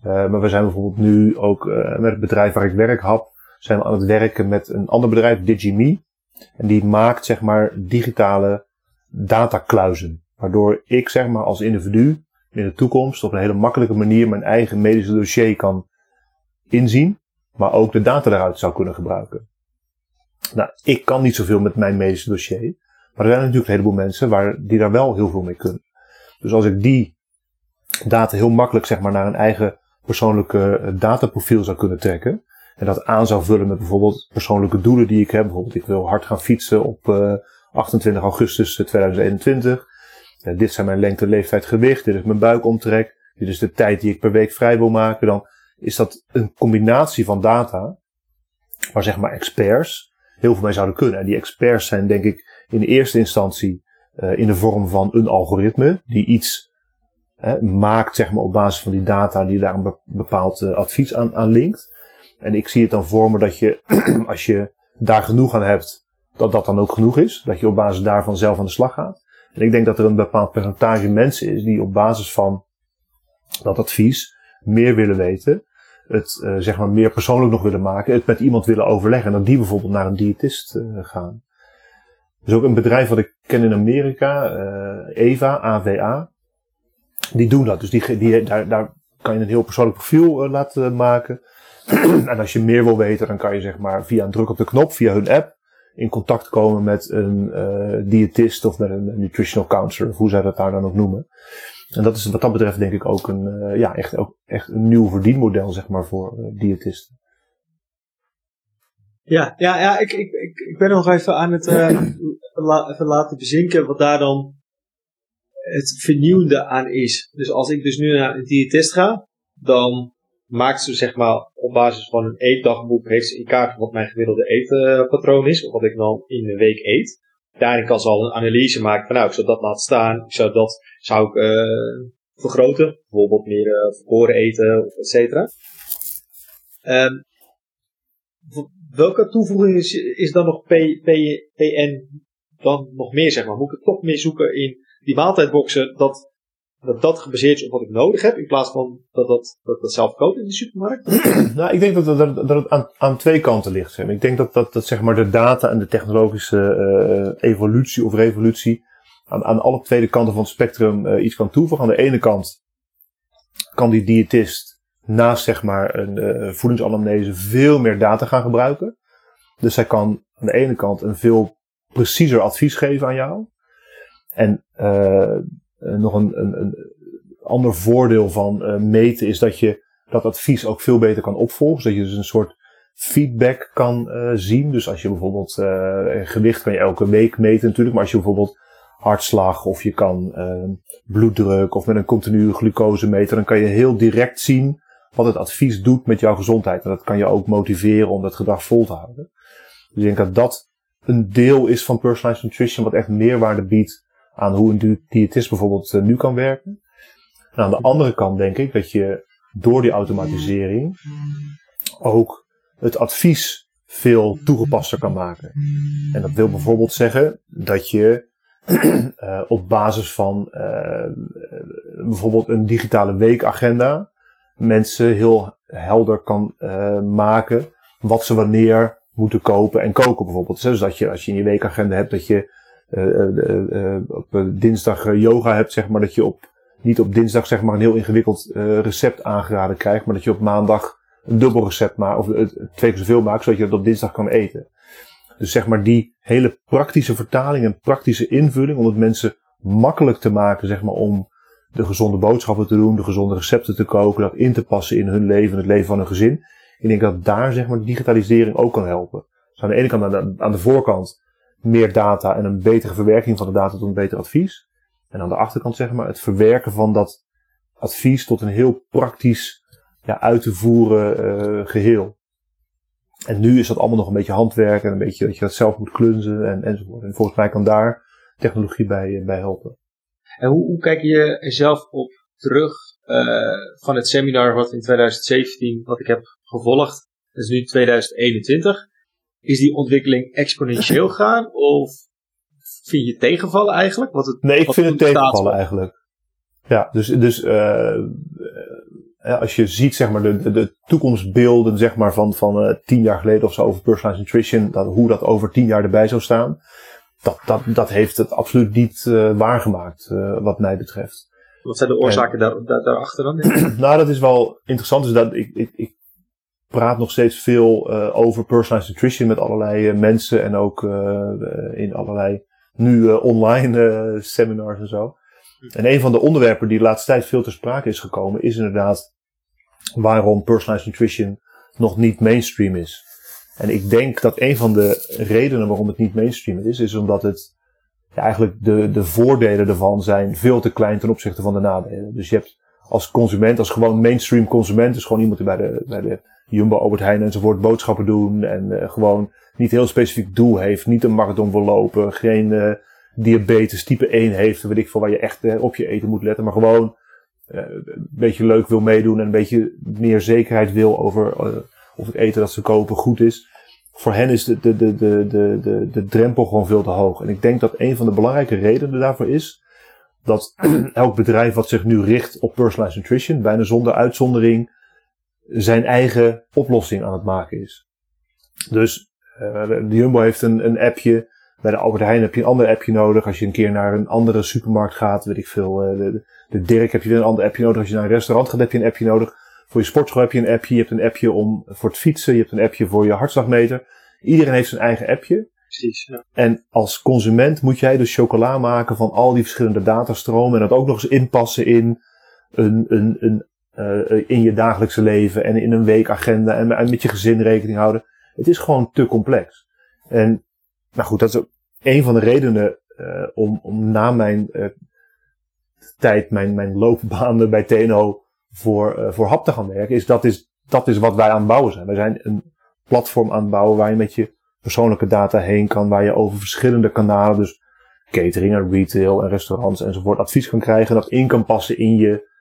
B: Uh, maar we zijn bijvoorbeeld nu ook met het bedrijf waar ik werk, HAP, zijn we aan het werken met een ander bedrijf, DigiMe. En die maakt zeg maar digitale datakluizen. Waardoor ik zeg maar als individu in de toekomst op een hele makkelijke manier mijn eigen medische dossier kan inzien, maar ook de data daaruit zou kunnen gebruiken. Nou, ik kan niet zoveel met mijn medische dossier, maar er zijn natuurlijk een heleboel mensen waar, die daar wel heel veel mee kunnen. Dus als ik die data heel makkelijk zeg maar, naar een eigen persoonlijke eh, dataprofiel zou kunnen trekken, en dat aan zou vullen met bijvoorbeeld persoonlijke doelen die ik heb. Bijvoorbeeld, ik wil hard gaan fietsen op uh, 28 augustus 2021. Ja, dit zijn mijn lengte, leeftijd, gewicht. Dit is mijn buikomtrek. Dit is de tijd die ik per week vrij wil maken. Dan is dat een combinatie van data. Waar zeg maar experts heel veel mee zouden kunnen. En die experts zijn denk ik in eerste instantie in de vorm van een algoritme. Die iets maakt zeg maar op basis van die data die daar een bepaald uh, advies aan, aan linkt. En ik zie het dan voor me dat je als je daar genoeg aan hebt. Dat dat dan ook genoeg is. Dat je op basis daarvan zelf aan de slag gaat. En ik denk dat er een bepaald percentage mensen is die op basis van dat advies meer willen weten. Het uh, zeg maar meer persoonlijk nog willen maken. Het met iemand willen overleggen. En dat die bijvoorbeeld naar een diëtist uh, gaan. Is ook een bedrijf wat ik ken in Amerika. Uh, EVA, AVA. Die doen dat. Dus die, die, daar, daar kan je een heel persoonlijk profiel laten maken. en als je meer wil weten, dan kan je zeg maar via een druk op de knop, via hun app, in contact komen met een uh, diëtist of met een nutritional counselor, of hoe zij dat daar dan ook noemen. En dat is wat dat betreft denk ik ook een, ja, echt, ook echt een nieuw verdienmodel, zeg maar, voor diëtisten.
A: Ja, ja, ja ik, ik, ik, ben nog even aan het even laten bezinken wat daar dan het vernieuwende aan is. Dus als ik dus nu naar een diëtist ga, dan maakt ze zeg maar op basis van een eetdagboek heeft ze in kaart wat mijn gemiddelde eetpatroon is, of wat ik dan in de week eet. Daarin kan ze al een analyse maken van nou, ik zou dat laten staan, ik zou dat zou ik uh, vergroten, bijvoorbeeld meer uh, verkoren eten, et cetera. Um, welke toevoeging is, is dan nog P, P, PN dan nog meer, zeg maar? Moet ik het toch meer zoeken in die maaltijdboxen, dat dat dat gebaseerd is op wat ik nodig heb, in plaats van dat dat, dat, zelf koopt in de supermarkt?
B: nou, ik denk dat, dat, dat het aan, aan twee kanten ligt. Ik denk dat, dat, dat zeg maar de data en de technologische uh, evolutie of revolutie aan, aan alle twee kanten van het spectrum uh, iets kan toevoegen. Aan de ene kant kan die diëtist naast zeg maar een uh, voedingsanamnese veel meer data gaan gebruiken. Dus hij kan aan de ene kant een veel preciezer advies geven aan jou. En uh, nog een, een, een, ander voordeel van uh, meten is dat je dat advies ook veel beter kan opvolgen. Zodat je dus een soort feedback kan uh, zien. Dus als je bijvoorbeeld gewicht kan je elke week meten natuurlijk. Maar als je bijvoorbeeld hartslag of je kan bloeddruk of met een continue glucose meten, dan kan je heel direct zien wat het advies doet met jouw gezondheid. En dat kan je ook motiveren om dat gedrag vol te houden. Dus ik denk dat dat een deel is van personalized nutrition wat echt meerwaarde biedt aan hoe een diëtist bijvoorbeeld uh, nu kan werken. En aan de andere kant denk ik dat je door die automatisering ook het advies veel toegepaster kan maken. En dat wil bijvoorbeeld zeggen dat je uh, op basis van uh, bijvoorbeeld een digitale weekagenda mensen heel helder kan maken wat ze wanneer moeten kopen en koken bijvoorbeeld. Dus dat je als je in je weekagenda hebt dat je op dinsdag yoga hebt, zeg maar, dat je op, niet op dinsdag zeg maar een heel ingewikkeld recept aangeraden krijgt, maar dat je op maandag een dubbel recept maakt, of twee keer zoveel maakt, zodat je dat op dinsdag kan eten. Dus zeg maar die hele praktische vertaling en praktische invulling om het mensen makkelijk te maken, zeg maar, om de gezonde boodschappen te doen, de gezonde recepten te koken, dat in te passen in hun leven, het leven van hun gezin. Ik denk dat daar, zeg maar, digitalisering ook kan helpen. Dus aan de ene kant, aan de voorkant, meer data en een betere verwerking van de data tot een beter advies. En aan de achterkant zeg maar het verwerken van dat advies tot een heel praktisch ja, uit te voeren uh, geheel. En nu is dat allemaal nog een beetje handwerk en een beetje dat je dat zelf moet klunzen en, enzovoort. En volgens mij kan daar technologie bij, bij helpen.
A: En hoe, hoe kijk je zelf op terug uh, van het seminar wat in 2017 wat ik heb gevolgd? Dat is nu 2021 is die ontwikkeling exponentieel gaan? Of vind je tegenvallen eigenlijk?
B: Wat het, nee, ik vind het tegenvallen eigenlijk. Ja, dus, dus uh, als je ziet zeg maar, de, de, de toekomstbeelden zeg maar, van, van uh, tien jaar geleden of zo over personalized nutrition, dat, hoe dat over tien jaar erbij zou staan, dat, dat, dat heeft het absoluut niet uh, waargemaakt, wat mij betreft.
A: Wat zijn de oorzaken daar, daar, daarachter dan?
B: nou, dat is wel interessant. Dus dat, ik, ik, ik praat nog steeds veel uh, over personalized nutrition met allerlei uh, mensen en ook uh, in allerlei nu online seminars en zo. En een van de onderwerpen die de laatste tijd veel ter sprake is gekomen is inderdaad waarom personalized nutrition nog niet mainstream is. En ik denk dat een van de redenen waarom het niet mainstream is, is omdat het eigenlijk de, de voordelen ervan zijn veel te klein ten opzichte van de nadelen. Dus je hebt als consument, als gewoon mainstream consument, dus gewoon iemand die bij de, bij de Jumbo, Albert Heijn enzovoort boodschappen doen. En uh, gewoon niet heel specifiek doel heeft. Niet een marathon wil lopen. Geen uh, diabetes type 1 heeft. Weet ik veel waar je echt uh, op je eten moet letten. Maar gewoon een beetje leuk wil meedoen. En een beetje meer zekerheid wil over of het eten dat ze kopen goed is. Voor hen is de, de, de, de, de, de, de drempel gewoon veel te hoog. En ik denk dat een van de belangrijke redenen daarvoor is. Dat elk bedrijf wat zich nu richt op personalized nutrition, bijna zonder uitzondering, zijn eigen oplossing aan het maken is. Dus uh, de Jumbo heeft een, een appje. Bij de Albert Heijn heb je een ander appje nodig. Als je een keer naar een andere supermarkt gaat, weet ik veel. Uh, de, de Dirk heb je weer een ander appje nodig. Als je naar een restaurant gaat, heb je een appje nodig. Voor je sportschool heb je een appje. Je hebt een appje om, voor het fietsen. Je hebt een appje voor je hartslagmeter. Iedereen heeft zijn eigen appje.
A: Precies, ja.
B: En als consument moet jij dus chocola maken van al die verschillende datastromen. En dat ook nog eens inpassen in een, een, een uh, in je dagelijkse leven en in een weekagenda en met je gezin rekening houden. Het is gewoon te complex. En nou goed, dat is een van de redenen uh, om, om na mijn uh, tijd, mijn, mijn loopbaan bij TNO voor, voor HAP te gaan werken, is dat, is dat is wat wij aan het bouwen zijn. Wij zijn een platform aan het bouwen waar je met je persoonlijke data heen kan, waar je over verschillende kanalen, dus catering en retail en restaurants enzovoort, advies kan krijgen, dat in kan passen in je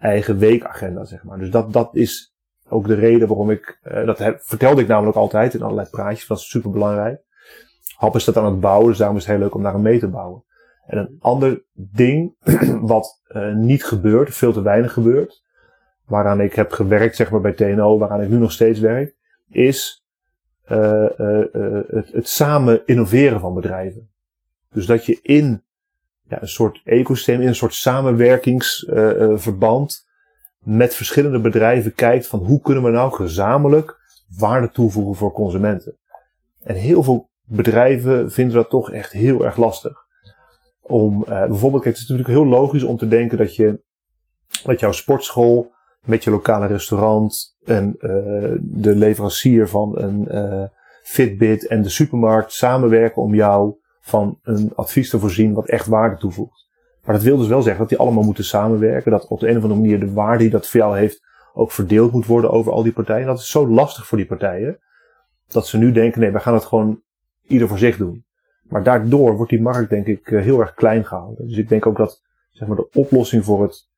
B: eigen weekagenda, zeg maar. Dus dat, dat is ook de reden waarom ik, uh, dat vertelde ik namelijk altijd in allerlei praatjes, dat is super belangrijk. Hap is dat aan het bouwen, dus daarom is het heel leuk om daar mee te bouwen. En een ander ding wat uh, niet gebeurt, veel te weinig gebeurt, waaraan ik heb gewerkt zeg maar bij TNO, waaraan ik nu nog steeds werk, is uh, uh, het, het samen innoveren van bedrijven. Dus dat je in ja, een soort ecosysteem, in een soort samenwerkingsverband met verschillende bedrijven kijkt van hoe kunnen we nou gezamenlijk waarde toevoegen voor consumenten. En heel veel bedrijven vinden dat toch echt heel erg lastig. Om, uh, bijvoorbeeld, het is natuurlijk heel logisch om te denken dat je, dat jouw sportschool met je lokale restaurant en de leverancier van een Fitbit en de supermarkt samenwerken om jou van een advies te voorzien wat echt waarde toevoegt. Maar dat wil dus wel zeggen dat die allemaal moeten samenwerken. Dat op de een of andere manier de waarde die dat voor jou heeft ook verdeeld moet worden over al die partijen. Dat is zo lastig voor die partijen. Dat ze nu denken, nee, we gaan het gewoon ieder voor zich doen. Maar daardoor wordt die markt denk ik eh, heel erg klein gehouden. Dus ik denk ook dat zeg maar, de oplossing voor het,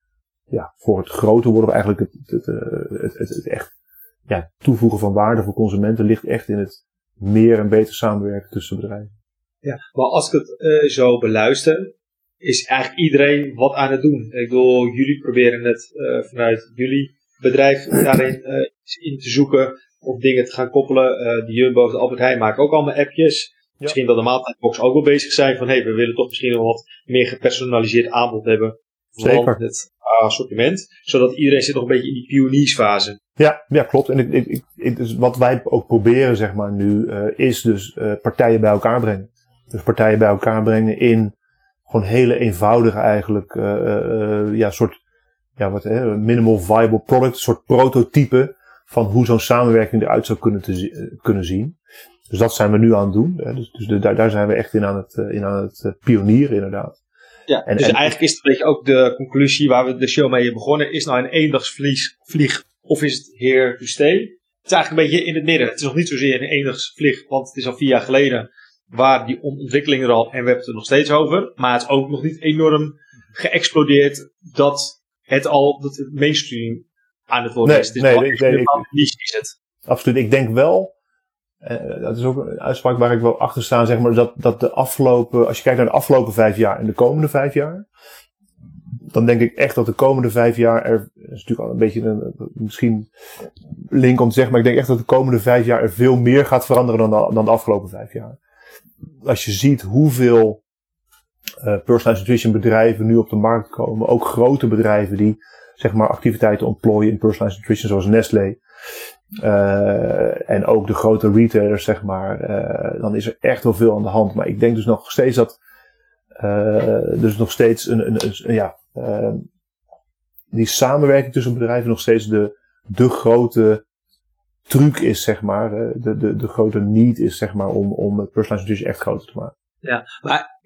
B: ja, voor het groter worden, eigenlijk het, het, eh, het, het, het echt ja, toevoegen van waarde voor consumenten ligt echt in het meer en beter samenwerken tussen bedrijven.
A: Ja, maar als ik het uh, zo beluister, is eigenlijk iedereen wat aan het doen. Ik bedoel, jullie proberen het uh, vanuit jullie bedrijf daarin uh, in te zoeken of dingen te gaan koppelen. de Jumbo de Albert Heijn maken ook allemaal appjes. Misschien dat de maaltijdbox ook wel bezig zijn van hé, hey, we willen toch misschien nog wat meer gepersonaliseerd aanbod hebben. Zeker. het assortiment. Zodat iedereen zit nog een beetje in die pioniersfase.
B: Ja, ja klopt. En ik, ik, ik, dus wat wij ook proberen zeg maar nu, is dus partijen bij elkaar brengen. Dus partijen bij elkaar brengen in gewoon hele eenvoudige eigenlijk, uh, ja, soort, ja, wat, hè, minimal viable product, een soort prototype van hoe zo'n samenwerking eruit zou kunnen, te, kunnen zien. Dus dat zijn we nu aan het doen. Hè. Dus, dus de, daar, daar zijn we echt in aan het, in aan het pionieren inderdaad.
A: Ja, en, dus eigenlijk is het een beetje ook de conclusie waar we de show mee hebben begonnen. Is nou een eendagsvlieg of is het to stay? Het is eigenlijk een beetje in het midden. Het is nog niet zozeer een eendagsvlieg, want het is al vier jaar geleden waar die ontwikkeling er al, en we hebben het er nog steeds over, maar het is ook nog niet enorm geëxplodeerd dat het al dat het mainstream aan het worden is. Nee, ik, nee, ik, is het.
B: Absoluut. Ik denk wel, uh, dat is ook een uitspraak waar ik wel achter sta, zeg maar, dat, dat de afgelopen, als je kijkt naar de afgelopen vijf jaar en de komende vijf jaar, dan denk ik echt dat de komende vijf jaar er, is natuurlijk al een beetje een, misschien link om te zeggen, maar ik denk echt dat de komende vijf jaar er veel meer gaat veranderen dan de, dan de afgelopen vijf jaar als je ziet hoeveel uh, personalized nutrition bedrijven nu op de markt komen, ook grote bedrijven die zeg maar activiteiten ontplooien in personalized nutrition zoals Nestlé. Uh, en ook de grote retailers, zeg maar, uh, dan is er echt wel veel aan de hand. Maar ik denk dus nog steeds dat, dus nog steeds een, een, een ja, die samenwerking tussen bedrijven nog steeds de, de grote truc is, zeg maar, de, de, de grote need is, zeg maar, om, om het personalized echt groter te maken.
A: Ja, maar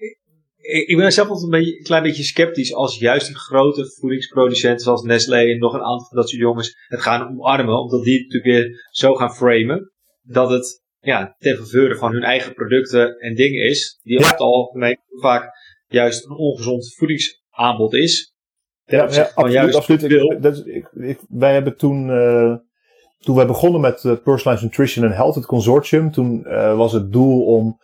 A: ik, ik ben zelf altijd een, beetje, een klein beetje sceptisch als juist die grote voedingsproducenten zoals Nestlé en nog een aantal van dat soort jongens het gaan omarmen, omdat die het natuurlijk weer zo gaan framen, dat het ja, ten faveur van hun eigen producten en dingen is, die ja. over het algemeen vaak juist een ongezond voedingsaanbod is.
B: Ja, ja, absoluut. Absoluut. Dat is, ik, ik, wij hebben toen, uh, toen wij begonnen met Personalized Nutrition and Health, het consortium, toen uh, was het doel om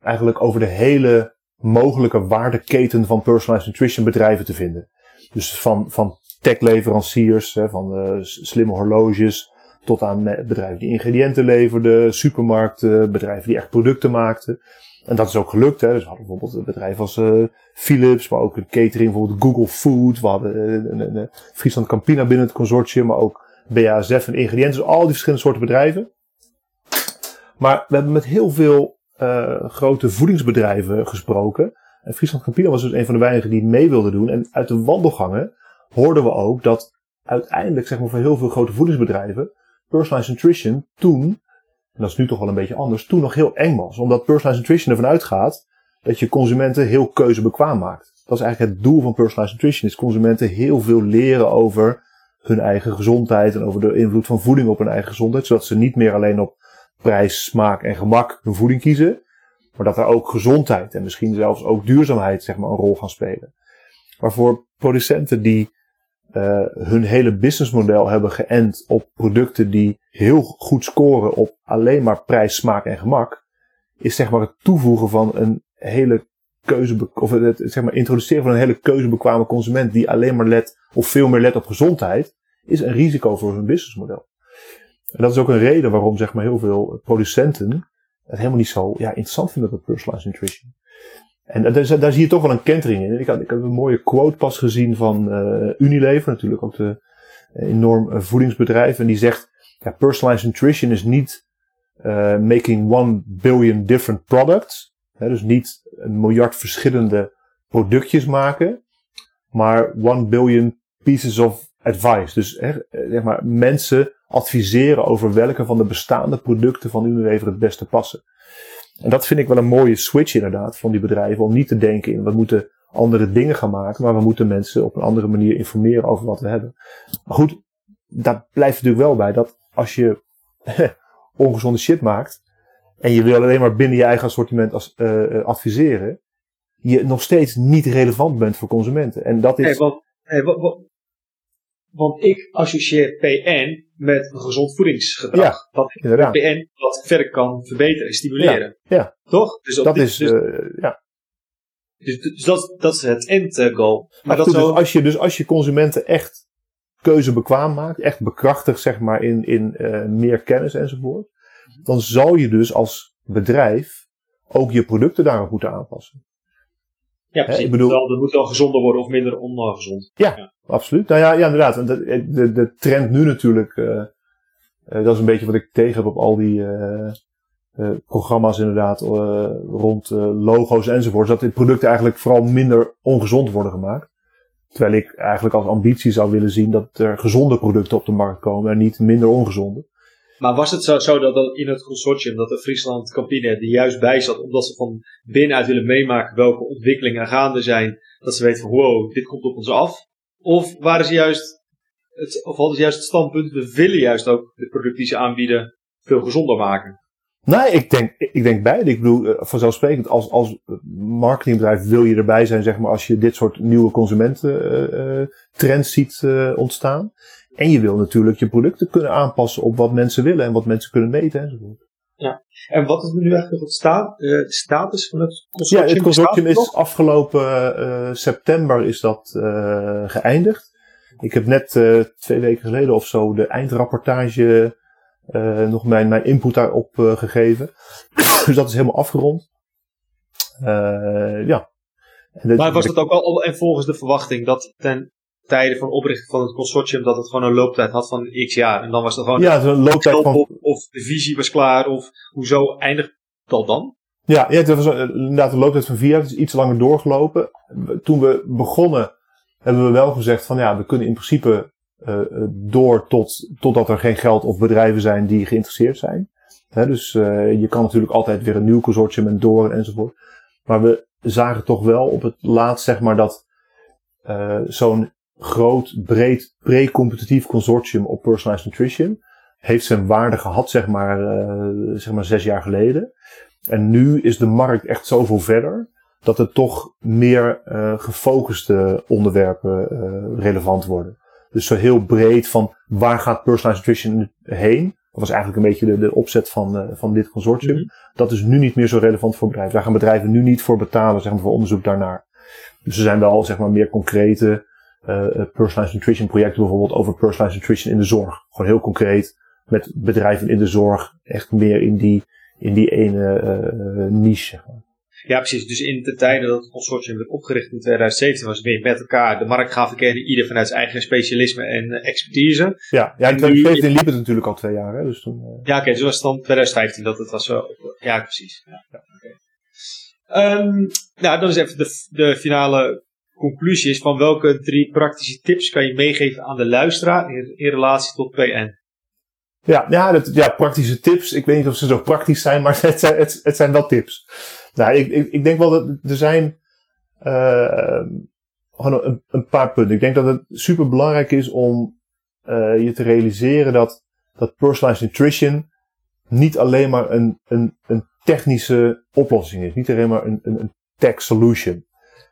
B: eigenlijk over de hele mogelijke waardeketen van Personalized Nutrition bedrijven te vinden. Dus van, van techleveranciers, hè, van uh, slimme horloges, tot aan bedrijven die ingrediënten leverden, supermarkten, bedrijven die echt producten maakten. En dat is ook gelukt. Hè. Dus we hadden bijvoorbeeld een bedrijf als Philips, maar ook een catering, bijvoorbeeld Google Food. We hadden Friesland Campina binnen het consortium, maar ook BASF en ingrediënten. Dus al die verschillende soorten bedrijven. Maar we hebben met heel veel uh, grote voedingsbedrijven gesproken. En Friesland Campina was dus een van de weinigen die mee wilden doen. En uit de wandelgangen hoorden we ook dat uiteindelijk, zeg maar, voor heel veel grote voedingsbedrijven, personalized nutrition toen, en dat is nu toch wel een beetje anders, toen nog heel eng was. Omdat personalized nutrition ervan uitgaat dat je consumenten heel keuzebekwaam maakt. Dat is eigenlijk het doel van personalized nutrition, is consumenten heel veel leren over hun eigen gezondheid en over de invloed van voeding op hun eigen gezondheid. Zodat ze niet meer alleen op prijs, smaak en gemak hun voeding kiezen. Maar dat er ook gezondheid en misschien zelfs ook duurzaamheid zeg maar, een rol gaan spelen. Maar voor producenten die uh, hun hele businessmodel hebben geënt op producten die heel goed scoren op alleen maar prijs, smaak en gemak. is zeg maar het toevoegen van een hele keuze, of het zeg maar introduceren van een hele keuzebekwame consument die alleen maar let, of veel meer let op gezondheid, is een risico voor hun businessmodel. En dat is ook een reden waarom zeg maar heel veel producenten het helemaal niet zo ja, interessant vinden, dat personalized nutrition. En daar, daar zie je toch wel een kentering in. Ik ik had een mooie quote pas gezien van uh, Unilever, natuurlijk ook de uh, enorm voedingsbedrijf. En die zegt, ja, personalized nutrition is niet making one billion different products. Dus niet een miljard verschillende productjes maken, maar one billion pieces of advice. Dus hè, zeg maar, mensen adviseren over welke van de bestaande producten van Unilever het beste passen. En dat vind ik wel een mooie switch inderdaad van die bedrijven. Om niet te denken in we moeten andere dingen gaan maken. Maar we moeten mensen op een andere manier informeren over wat we hebben. Maar goed, daar blijft natuurlijk wel bij dat als je ongezonde shit maakt. En je wil alleen maar binnen je eigen assortiment als, uh, adviseren. Je nog steeds niet relevant bent voor consumenten. En dat is.
A: Wat, wat, want ik associeer PN met een gezond voedingsgedrag. Ja, dat inderdaad. PN wat verder kan verbeteren en stimuleren.
B: Ja, ja.
A: Toch?
B: Dus dat is, dus, uh, ja.
A: Dus, dus dat, dat is het end goal.
B: Maar, dat zo... dus, als je, dus als je consumenten echt keuzebekwaam maakt, echt bekrachtigt zeg maar in, in uh, meer kennis enzovoort, dan zal je dus als bedrijf ook je producten daarop moeten aanpassen.
A: Ja, precies. ik bedoel, het moet wel gezonder worden of minder ongezond.
B: Ja, ja, absoluut. Nou ja, ja inderdaad. De, de, de trend nu natuurlijk, uh, uh, dat is een beetje wat ik tegen heb op al die uh, programma's inderdaad, rond logo's enzovoort. Dat die producten eigenlijk vooral minder ongezond worden gemaakt. Terwijl ik eigenlijk als ambitie zou willen zien dat er gezonde producten op de markt komen en niet minder ongezonde.
A: Maar was het zo, zo dat in het consortium dat de Friesland Campine er juist bij zat, omdat ze van binnenuit willen meemaken welke ontwikkelingen gaande zijn, dat ze weten van wow, dit komt op ons af? Of waren ze juist, het, of hadden ze juist het standpunt, we willen juist ook de producten die ze aanbieden veel gezonder maken?
B: Nee, ik denk, ik denk beide. Ik bedoel, eh, vanzelfsprekend, als, als marketingbedrijf wil je erbij zijn, zeg maar, als je dit soort nieuwe consumententrends ziet uh, ontstaan. En je wil natuurlijk je producten kunnen aanpassen op wat mensen willen en wat mensen kunnen meten enzovoort.
A: Ja, en wat is nu eigenlijk het sta uh, status van het consortium?
B: Ja, het consortium is afgelopen uh, september is dat uh, geëindigd. Ik heb net twee weken geleden of zo de eindrapportage nog mijn, mijn input daarop gegeven. dus dat is helemaal afgerond. ja.
A: maar was het ook al en volgens de verwachting dat ten tijden van oprichting van het consortium dat het gewoon een looptijd had van x jaar. En dan was het gewoon
B: ja, een looptijd van...
A: Op, of de visie was klaar, of hoezo eindigt dat dan?
B: Ja, ja het was inderdaad een looptijd van vier jaar, het is iets langer doorgelopen. Toen we begonnen hebben we wel gezegd van ja, we kunnen in principe uh, door tot, totdat er geen geld of bedrijven zijn die geïnteresseerd zijn. He, dus uh, je kan natuurlijk altijd weer een nieuw consortium en door enzovoort. Maar we zagen toch wel op het laatst zeg maar dat uh, zo'n groot, breed, pre-competitief consortium op personalized nutrition. Heeft zijn waarde gehad, zeg maar, uh, zeg maar zes jaar geleden. En nu is de markt echt zoveel verder. Dat er toch meer uh, gefocuste onderwerpen uh, relevant worden. Dus zo heel breed van waar gaat personalized nutrition heen? Dat was eigenlijk een beetje de, de opzet van, van dit consortium. Mhm. Dat is nu niet meer zo relevant voor bedrijven. Daar gaan bedrijven nu niet voor betalen, zeg maar, voor onderzoek daarnaar. Dus er zijn wel, zeg maar, meer concrete personalized nutrition projecten bijvoorbeeld over personalized nutrition in de zorg. Gewoon heel concreet met bedrijven in de zorg echt meer in die, in die ene uh, niche.
A: Ja, precies. Dus in de tijden dat het consortium werd opgericht in 2017 was het weer met elkaar de markt gaan verkennen, ieder vanuit zijn eigen specialisme en expertise.
B: Ja, ja in 2017 liep het natuurlijk al twee jaar. Hè, dus toen, uh...
A: Ja, oké, okay, dus was het dan 2015 dat het was zo. Ja, precies. Ja, ja, okay. um, nou, dan is even de, de finale conclusie is van welke drie praktische tips kan je meegeven aan de luisteraar in, in relatie tot PN?
B: Ja, ja, dat, ja, praktische tips. Ik weet niet of ze zo praktisch zijn, maar het zijn, het, zijn wel tips. Nou, ik, ik, ik denk wel dat er zijn gewoon een, paar punten. Ik denk dat het super belangrijk is om uh, je te realiseren dat, dat personalized nutrition niet alleen maar een, een, een technische oplossing is. Niet alleen maar een, een, een tech solution.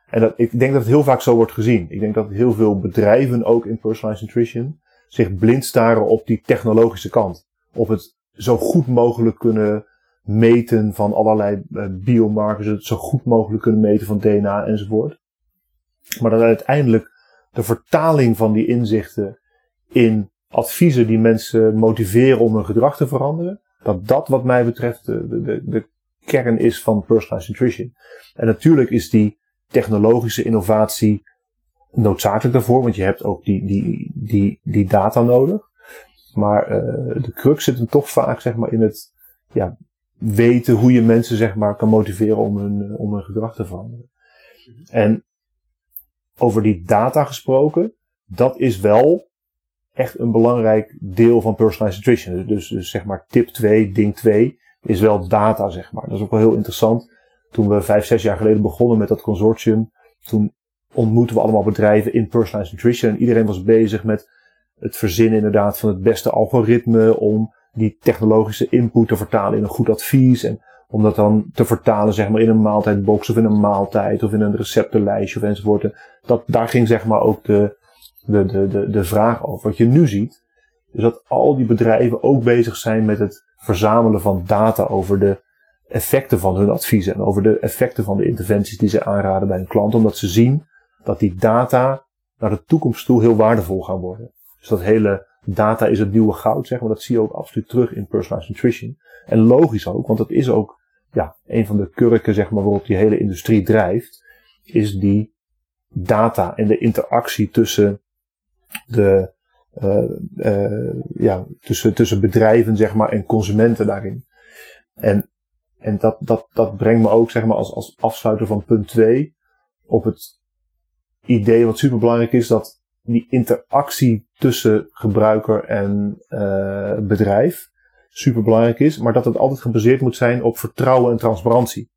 B: En dat, ik denk dat het heel vaak zo wordt gezien. Ik denk dat heel veel bedrijven ook in personalized nutrition zich blind staren op die technologische kant. Op het zo goed mogelijk kunnen meten van allerlei uh, biomarkers, het zo goed mogelijk kunnen meten van DNA enzovoort. Maar dat uiteindelijk de vertaling van die inzichten in adviezen die mensen motiveren om hun gedrag te veranderen, dat dat wat mij betreft de, de, de kern is van personalized nutrition. En natuurlijk is die technologische innovatie noodzakelijk daarvoor, want je hebt ook die, die, die, die data nodig. Maar uh, de crux zit hem toch vaak zeg maar, in het ja, weten hoe je mensen zeg maar, kan motiveren om hun, om hun gedrag te veranderen. En over die data gesproken, dat is wel echt een belangrijk deel van personalized nutrition. Dus, dus zeg maar tip 2, ding 2 is wel data, zeg maar. Dat is ook wel heel interessant. Toen we vijf, zes jaar geleden begonnen met dat consortium, toen ontmoetten we allemaal bedrijven in personalized nutrition. En iedereen was bezig met het verzinnen inderdaad van het beste algoritme om die technologische input te vertalen in een goed advies. En om dat dan te vertalen zeg maar in een maaltijdbox of in een maaltijd of in een receptenlijstje of enzovoort. Dat, daar ging zeg maar ook de, de, de, de, de vraag over. Wat je nu ziet, is dat al die bedrijven ook bezig zijn met het verzamelen van data over de effecten van hun adviezen en over de effecten van de interventies die ze aanraden bij een klant, omdat ze zien dat die data naar de toekomst toe heel waardevol gaan worden. Dus dat hele data is het nieuwe goud, zeg maar, dat zie je ook absoluut terug in personalized nutrition. En logisch ook, want dat is ook ja, een van de kurken zeg maar, waarop die hele industrie drijft, is die data en de interactie tussen de uh, uh, ja, tussen, tussen bedrijven zeg maar, en consumenten daarin. En, en dat, dat, dat brengt me ook zeg maar, als, als afsluiter van punt 2 op het idee wat super belangrijk is, dat die interactie tussen gebruiker en uh, bedrijf super belangrijk is, maar dat het altijd gebaseerd moet zijn op vertrouwen en transparantie.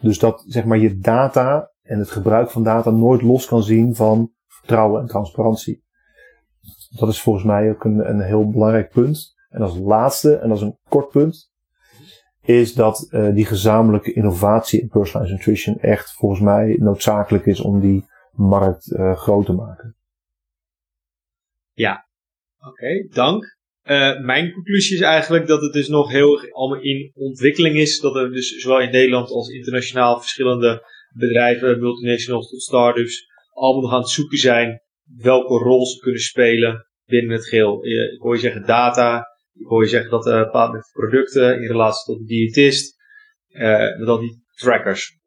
B: Dus dat zeg maar je data en het gebruik van data nooit los kan zien van vertrouwen en transparantie. Dat is volgens mij ook een, een heel belangrijk punt. En als laatste, en is een kort punt, is dat uh, die gezamenlijke innovatie in personalized nutrition echt volgens mij noodzakelijk is om die markt uh, groot te maken.
A: Ja, oké, dank. Uh, mijn conclusie is eigenlijk dat het dus nog heel allemaal in ontwikkeling is. Dat er dus zowel in Nederland als internationaal verschillende bedrijven, multinationals tot startups, allemaal nog aan het zoeken zijn welke rol ze kunnen spelen binnen het geheel. Ik hoor je zeggen data, ik hoor je zeggen dat uh, bepaald met producten in relatie tot de diëtist, uh, met al die trackers.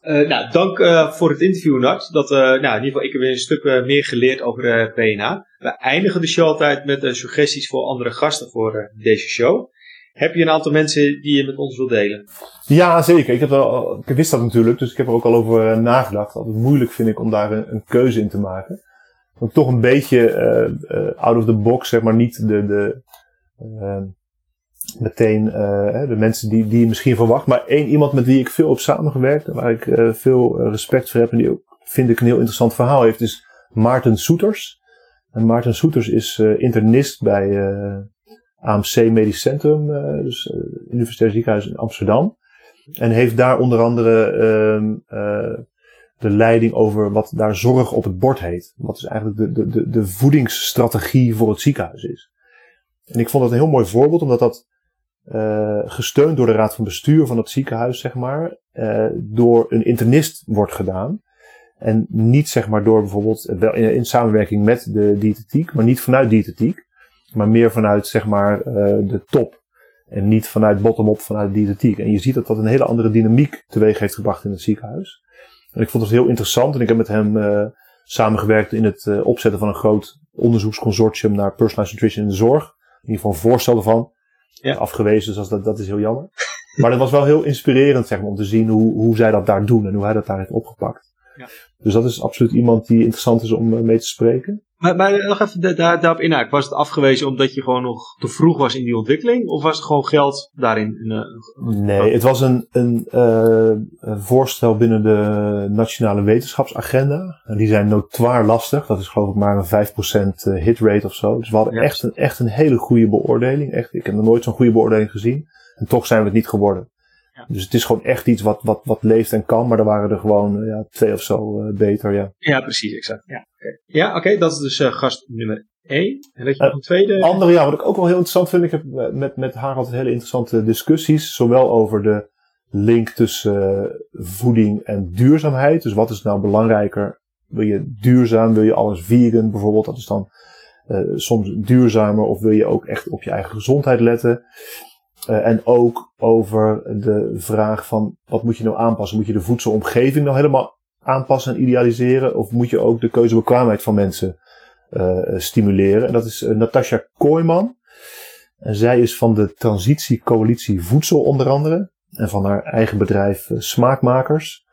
A: Uh, nou, dank voor het interview, Nart. Dat, nou, in ieder geval, ik heb weer een stuk meer geleerd over PNA. We eindigen de show altijd met suggesties voor andere gasten voor deze show. Heb je een aantal mensen die je met ons wilt delen?
B: Ja, zeker. Ik, heb al, ik wist dat natuurlijk, dus ik heb er ook al over nagedacht. Altijd moeilijk vind ik om daar een, een keuze in te maken. Want toch een beetje out of the box, zeg maar, niet de, de meteen uh, de mensen die, die je misschien verwacht. Maar één iemand met wie ik veel heb samengewerkt. En waar ik uh, veel respect voor heb. En die ook, vind ik, een heel interessant verhaal heeft. Is Maarten Soeters. En Maarten Soeters is uh, internist bij AMC Medisch Centrum. dus Universitair Ziekenhuis in Amsterdam. En heeft daar onder andere ehm, de leiding over wat daar zorg op het bord heet. Wat is eigenlijk de, de, de voedingsstrategie voor het ziekenhuis is. En ik vond dat een heel mooi voorbeeld, omdat dat uh, gesteund door de raad van bestuur van het ziekenhuis, zeg maar, uh, door een internist wordt gedaan. En niet zeg maar door bijvoorbeeld, wel in, in samenwerking met de diëtetiek, maar niet vanuit diëtetiek, maar meer vanuit zeg maar uh, de top. En niet vanuit bottom-up, vanuit diëtetiek. En je ziet dat dat een hele andere dynamiek teweeg heeft gebracht in het ziekenhuis. En ik vond het heel interessant en ik heb met hem samengewerkt in het opzetten van een groot onderzoeksconsortium naar personalized nutrition in de zorg. In ieder geval een voorstel ervan ja. afgewezen, dus dat, dat is heel jammer. Maar het was wel heel inspirerend zeg maar, om te zien hoe, hoe zij dat daar doen en hoe hij dat daar heeft opgepakt. Ja. Dus dat is absoluut iemand die interessant is om eh, mee te spreken.
A: Maar, maar nog even daar, daarop inhaken. Was het afgewezen omdat je gewoon nog te vroeg was in die ontwikkeling? Of was het gewoon geld daarin?
B: Uh, nee, het was een, een, uh, een, voorstel binnen de Nationale Wetenschapsagenda. En die zijn notoir lastig. Dat is geloof ik maar een 5% hitrate of zo. Dus we hadden echt, een, echt een hele goede beoordeling. Echt, ik heb nog nooit zo'n goede beoordeling gezien. En toch zijn we het niet geworden. Ja. Dus het is gewoon echt iets wat, wat, wat leeft en kan. Maar er waren er gewoon ja, twee of zo beter. Ja,
A: ja precies, exact. Ja. Ja, oké, dat is dus gast nummer 1. En dat je nog een tweede...
B: Andere, ja, wat ik ook wel heel interessant vind. Ik heb met, met haar altijd hele interessante discussies. Zowel over de link tussen voeding en duurzaamheid. Dus wat is nou belangrijker? Wil je duurzaam? Wil je alles vegan bijvoorbeeld? Dat is dan uh, soms duurzamer of wil je ook echt op je eigen gezondheid letten? Uh, en ook over de vraag van wat moet je nou aanpassen? Moet je de voedselomgeving nou helemaal aanpassen en idealiseren? Of moet je ook de keuzebekwaamheid van mensen uh, stimuleren? En dat is Natasja Kooijman. En zij is van de Transitiecoalitie Voedsel onder andere. En van haar eigen bedrijf Smaakmakers.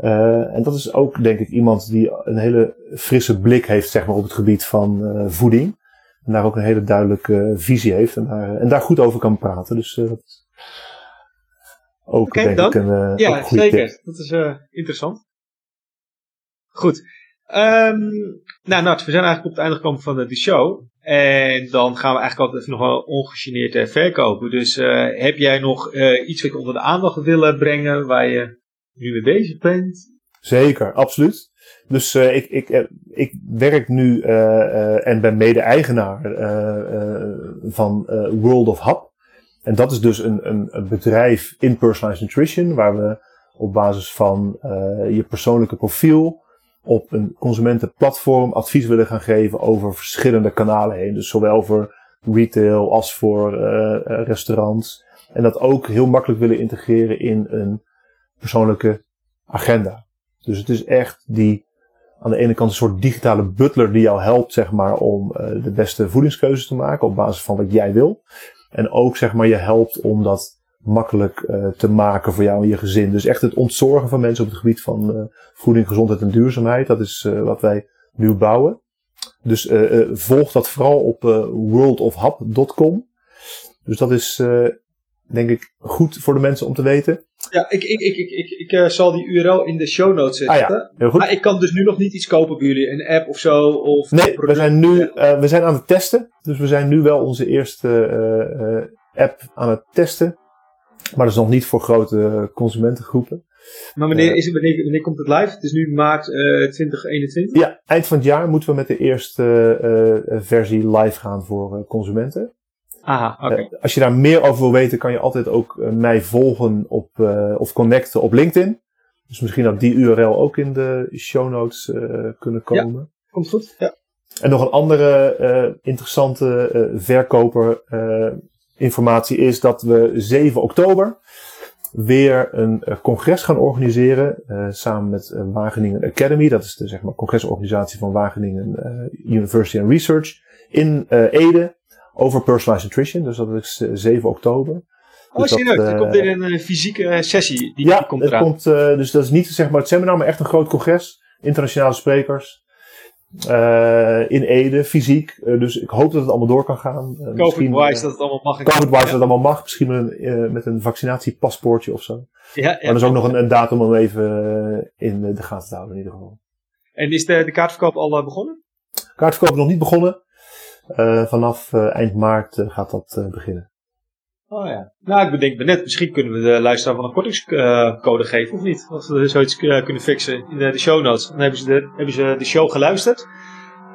B: Uh, en dat is ook, denk ik, iemand die een hele frisse blik heeft zeg maar, op het gebied van uh, voeding. En daar ook een hele duidelijke visie heeft en daar, en daar goed over kan praten. Dus dat is ook, okay, denk dan. ik, een,
A: ja, een zeker. Tip. Dat is interessant. Goed. Um, nou, Nat, we zijn eigenlijk op het einde gekomen van de show. En dan gaan we eigenlijk altijd even nog wel ongegeneerd verkopen. Dus heb jij nog iets wat je onder de aandacht willen brengen waar je nu mee bezig bent.
B: Zeker, absoluut. Dus ik, ik, ik werk nu en ben mede-eigenaar van World of Hub. En dat is dus een, een, een, bedrijf in personalized nutrition, waar we op basis van je persoonlijke profiel op een consumentenplatform advies willen gaan geven over verschillende kanalen heen. Dus zowel voor retail als voor restaurants. En dat ook heel makkelijk willen integreren in een persoonlijke agenda. Dus het is echt die aan de ene kant een soort digitale butler die jou helpt, zeg maar, om uh, de beste voedingskeuzes te maken op basis van wat jij wil. En ook, zeg maar, je helpt om dat makkelijk uh, te maken voor jou en je gezin. Dus echt het ontzorgen van mensen op het gebied van uh, voeding, gezondheid en duurzaamheid. Dat is wat wij nu bouwen. Dus volg dat vooral op worldofhub.com. Dus dat is denk ik goed voor de mensen om te weten.
A: Ja, ik, ik, ik, ik, ik, ik zal die URL in de show notes zetten. Ah, ja. Heel goed. Maar ik kan dus nu nog niet iets kopen bij jullie, een app of zo? Of
B: nee, we zijn nu we zijn aan het testen. Dus we zijn nu wel onze eerste app aan het testen. Maar dat is nog niet voor grote consumentengroepen.
A: Maar wanneer, is het, wanneer, wanneer komt het live? Het is nu maart 2021?
B: Ja, eind van het jaar moeten we met de eerste versie live gaan voor consumenten.
A: Aha, oké. Okay.
B: Als je daar meer over wil weten, kan je altijd ook mij volgen op, of connecten op LinkedIn. Dus misschien dat die URL ook in de show notes kunnen komen.
A: Ja, komt goed. Ja.
B: En nog een andere interessante verkoper informatie is dat we 7 oktober weer een congres gaan organiseren samen met Wageningen Academy. Dat is de zeg maar, congresorganisatie van Wageningen University and Research in Ede over personalized nutrition. Dus dat is 7 oktober.
A: Oh, dus serieus? er komt weer een fysieke sessie die,
B: ja,
A: die komt
B: eraan. Ja, komt, dus dat is niet zeg maar het seminar, maar echt een groot congres. Internationale sprekers. Uh, in Ede, fysiek. Uh, dus ik hoop dat het allemaal door kan gaan.
A: Uh, Covid-wise dat het allemaal mag.
B: Covid-wise ja. dat het allemaal mag. Misschien met een, met een vaccinatiepaspoortje of zo. Ja, ja, maar er is ook nog een, een, datum om even in de gaten te houden in ieder geval.
A: En is de, de kaartverkoop al begonnen?
B: Kaartverkoop is nog niet begonnen. Uh, vanaf uh, eind maart uh, gaat dat beginnen.
A: Oh ja. Nou, ik bedenk me net, misschien kunnen we de luisteraar van een kortingscode geven, of niet? Als we zoiets kunnen fixen in de, show notes. Dan hebben ze de, hebben ze de show geluisterd.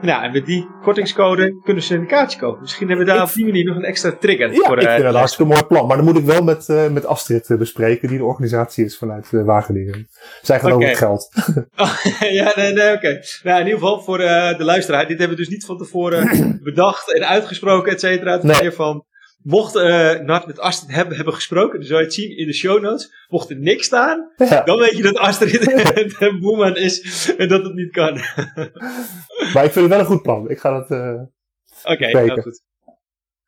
A: Nou, en met die kortingscode kunnen ze een kaartje kopen. Misschien hebben we daar op die manier nog een extra trigger
B: ja,
A: voor.
B: ik vind dat een hartstikke mooi plan. Maar dan moet ik wel met, uh, met Astrid uh, bespreken, die de organisatie is vanuit uh, Wageningen. Zij gaan okay. over het geld.
A: ja, nee, nee, oké. Okay. Nou, in ieder geval voor de luisteraar. Dit hebben we dus niet van tevoren bedacht en uitgesproken, et cetera. Het nee. van Mocht uh, Nart met Astrid hebben, hebben gesproken, dan zou je het zien in de show notes. Mocht er niks staan, ja. dan weet je dat Astrid een boeman is en dat het niet kan.
B: maar ik vind het wel een goed plan. Ik ga dat. Uh,
A: Oké, okay, nou goed.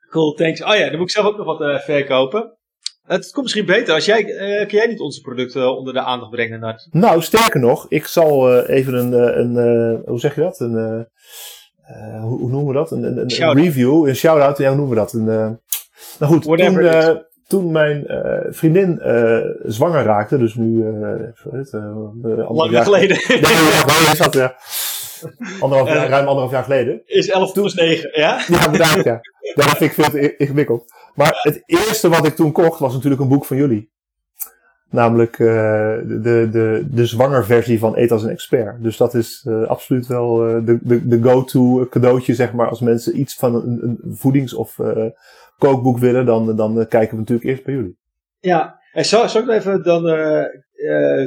A: Cool, thanks. Oh ja, dan moet ik zelf ook nog wat uh, verkopen. Het komt misschien beter als jij. Uh, kun jij niet onze producten onder de aandacht brengen, Nart?
B: Nou, sterker nog, ik zal even een. een hoe zeg je dat? Een. Hoe, hoe, noemen we dat? Een, een, een review, een shout-out. Ja, hoe noemen we dat? Een, nou goed, toen, uh, toen mijn uh, vriendin uh, zwanger raakte, dus nu...
A: Lang jaar geleden.
B: Nee, ja, is dat, ja. Anderhalf jaar, ruim anderhalf jaar geleden.
A: Is 11 plus 9, ja?
B: Ja, bedankt, ja. Dat vind ik veel te ingewikkeld. Maar het eerste wat ik toen kocht was natuurlijk een boek van jullie. Namelijk de, de, de zwanger versie van Eet als een expert. Dus dat is absoluut wel de, de, de go-to cadeautje, zeg maar. Als mensen iets van een, een voedings- of kookboek willen, dan, dan kijken we natuurlijk eerst bij jullie.
A: Ja, en zou, zou ik even dan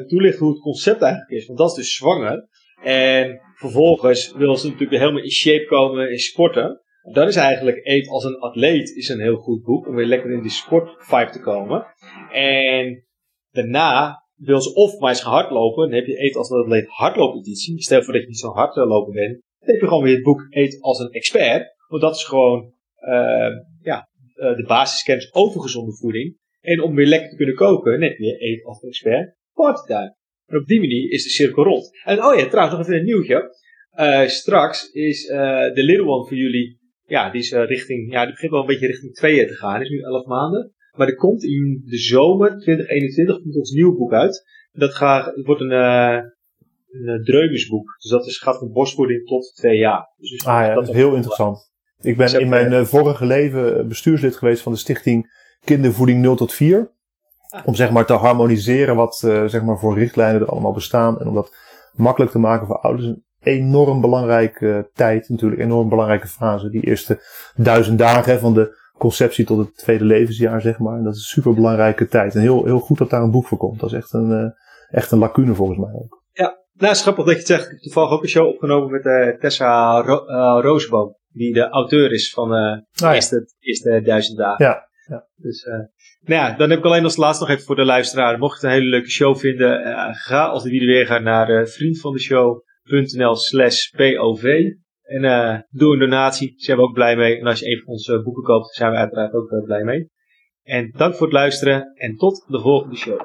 A: toelichten hoe het concept eigenlijk is? Want dat is dus zwanger. En vervolgens wil ze natuurlijk helemaal in shape komen in sporten. Dat is eigenlijk Eet als een atleet is een heel goed boek. Om weer lekker in die sportvibe te komen. En daarna wil ze of maar eens gaan hardlopen. Dan heb je Eet als een atleet hardloopeditie. Stel voor dat je niet zo hard lopen bent. Dan heb je gewoon weer het boek Eet als een expert. Want dat is gewoon uh, ja, uh, de basiskennis over gezonde voeding. En om weer lekker te kunnen koken, net weer Eet als expert. Partytime. En op die manier is de cirkel rond. En oh ja, trouwens nog even een nieuwtje. Uh, straks is de Little One voor jullie ja, die is richting, ja, die begint wel een beetje richting tweeën te gaan. is nu 11 maanden. Maar er komt in de zomer 2021 komt ons nieuw boek uit. Dat gaat, het wordt een, een dreumesboek. Dus dat is, gaat van borstvoeding tot twee jaar. Dus,
B: dus ah ja, dat is heel interessant. Ik ben dus in mijn uh, vorige leven bestuurslid geweest van de stichting Kindervoeding 0 tot 4. Ah. Om zeg maar te harmoniseren wat zeg maar voor richtlijnen er allemaal bestaan. En om dat makkelijk te maken voor ouders enorm belangrijke tijd, natuurlijk, enorm belangrijke fase. Die eerste duizend dagen van de conceptie tot het tweede levensjaar, zeg maar. En dat is een super belangrijke tijd. En heel, heel goed dat daar een boek voor komt. Dat is echt een, uh, echt een lacune volgens mij ook.
A: Ja, nou, is grappig dat je het zegt. Ik heb toevallig ook een show opgenomen met uh, Tessa Ro uh, Roosboom. Die de auteur is van de ah, eerste, eerste duizend dagen.
B: Ja. ja.
A: Dus, nou ja, dan heb ik alleen als laatste nog even voor de luisteraar. Mocht je het een hele leuke show vinden, ga als de weer gaan naar vriend van de show nl slash POV. En uh, doe een donatie, zijn we ook blij mee. En als je een van onze boeken koopt, zijn we uiteraard ook uh, blij mee. En dank voor het luisteren en tot de volgende show.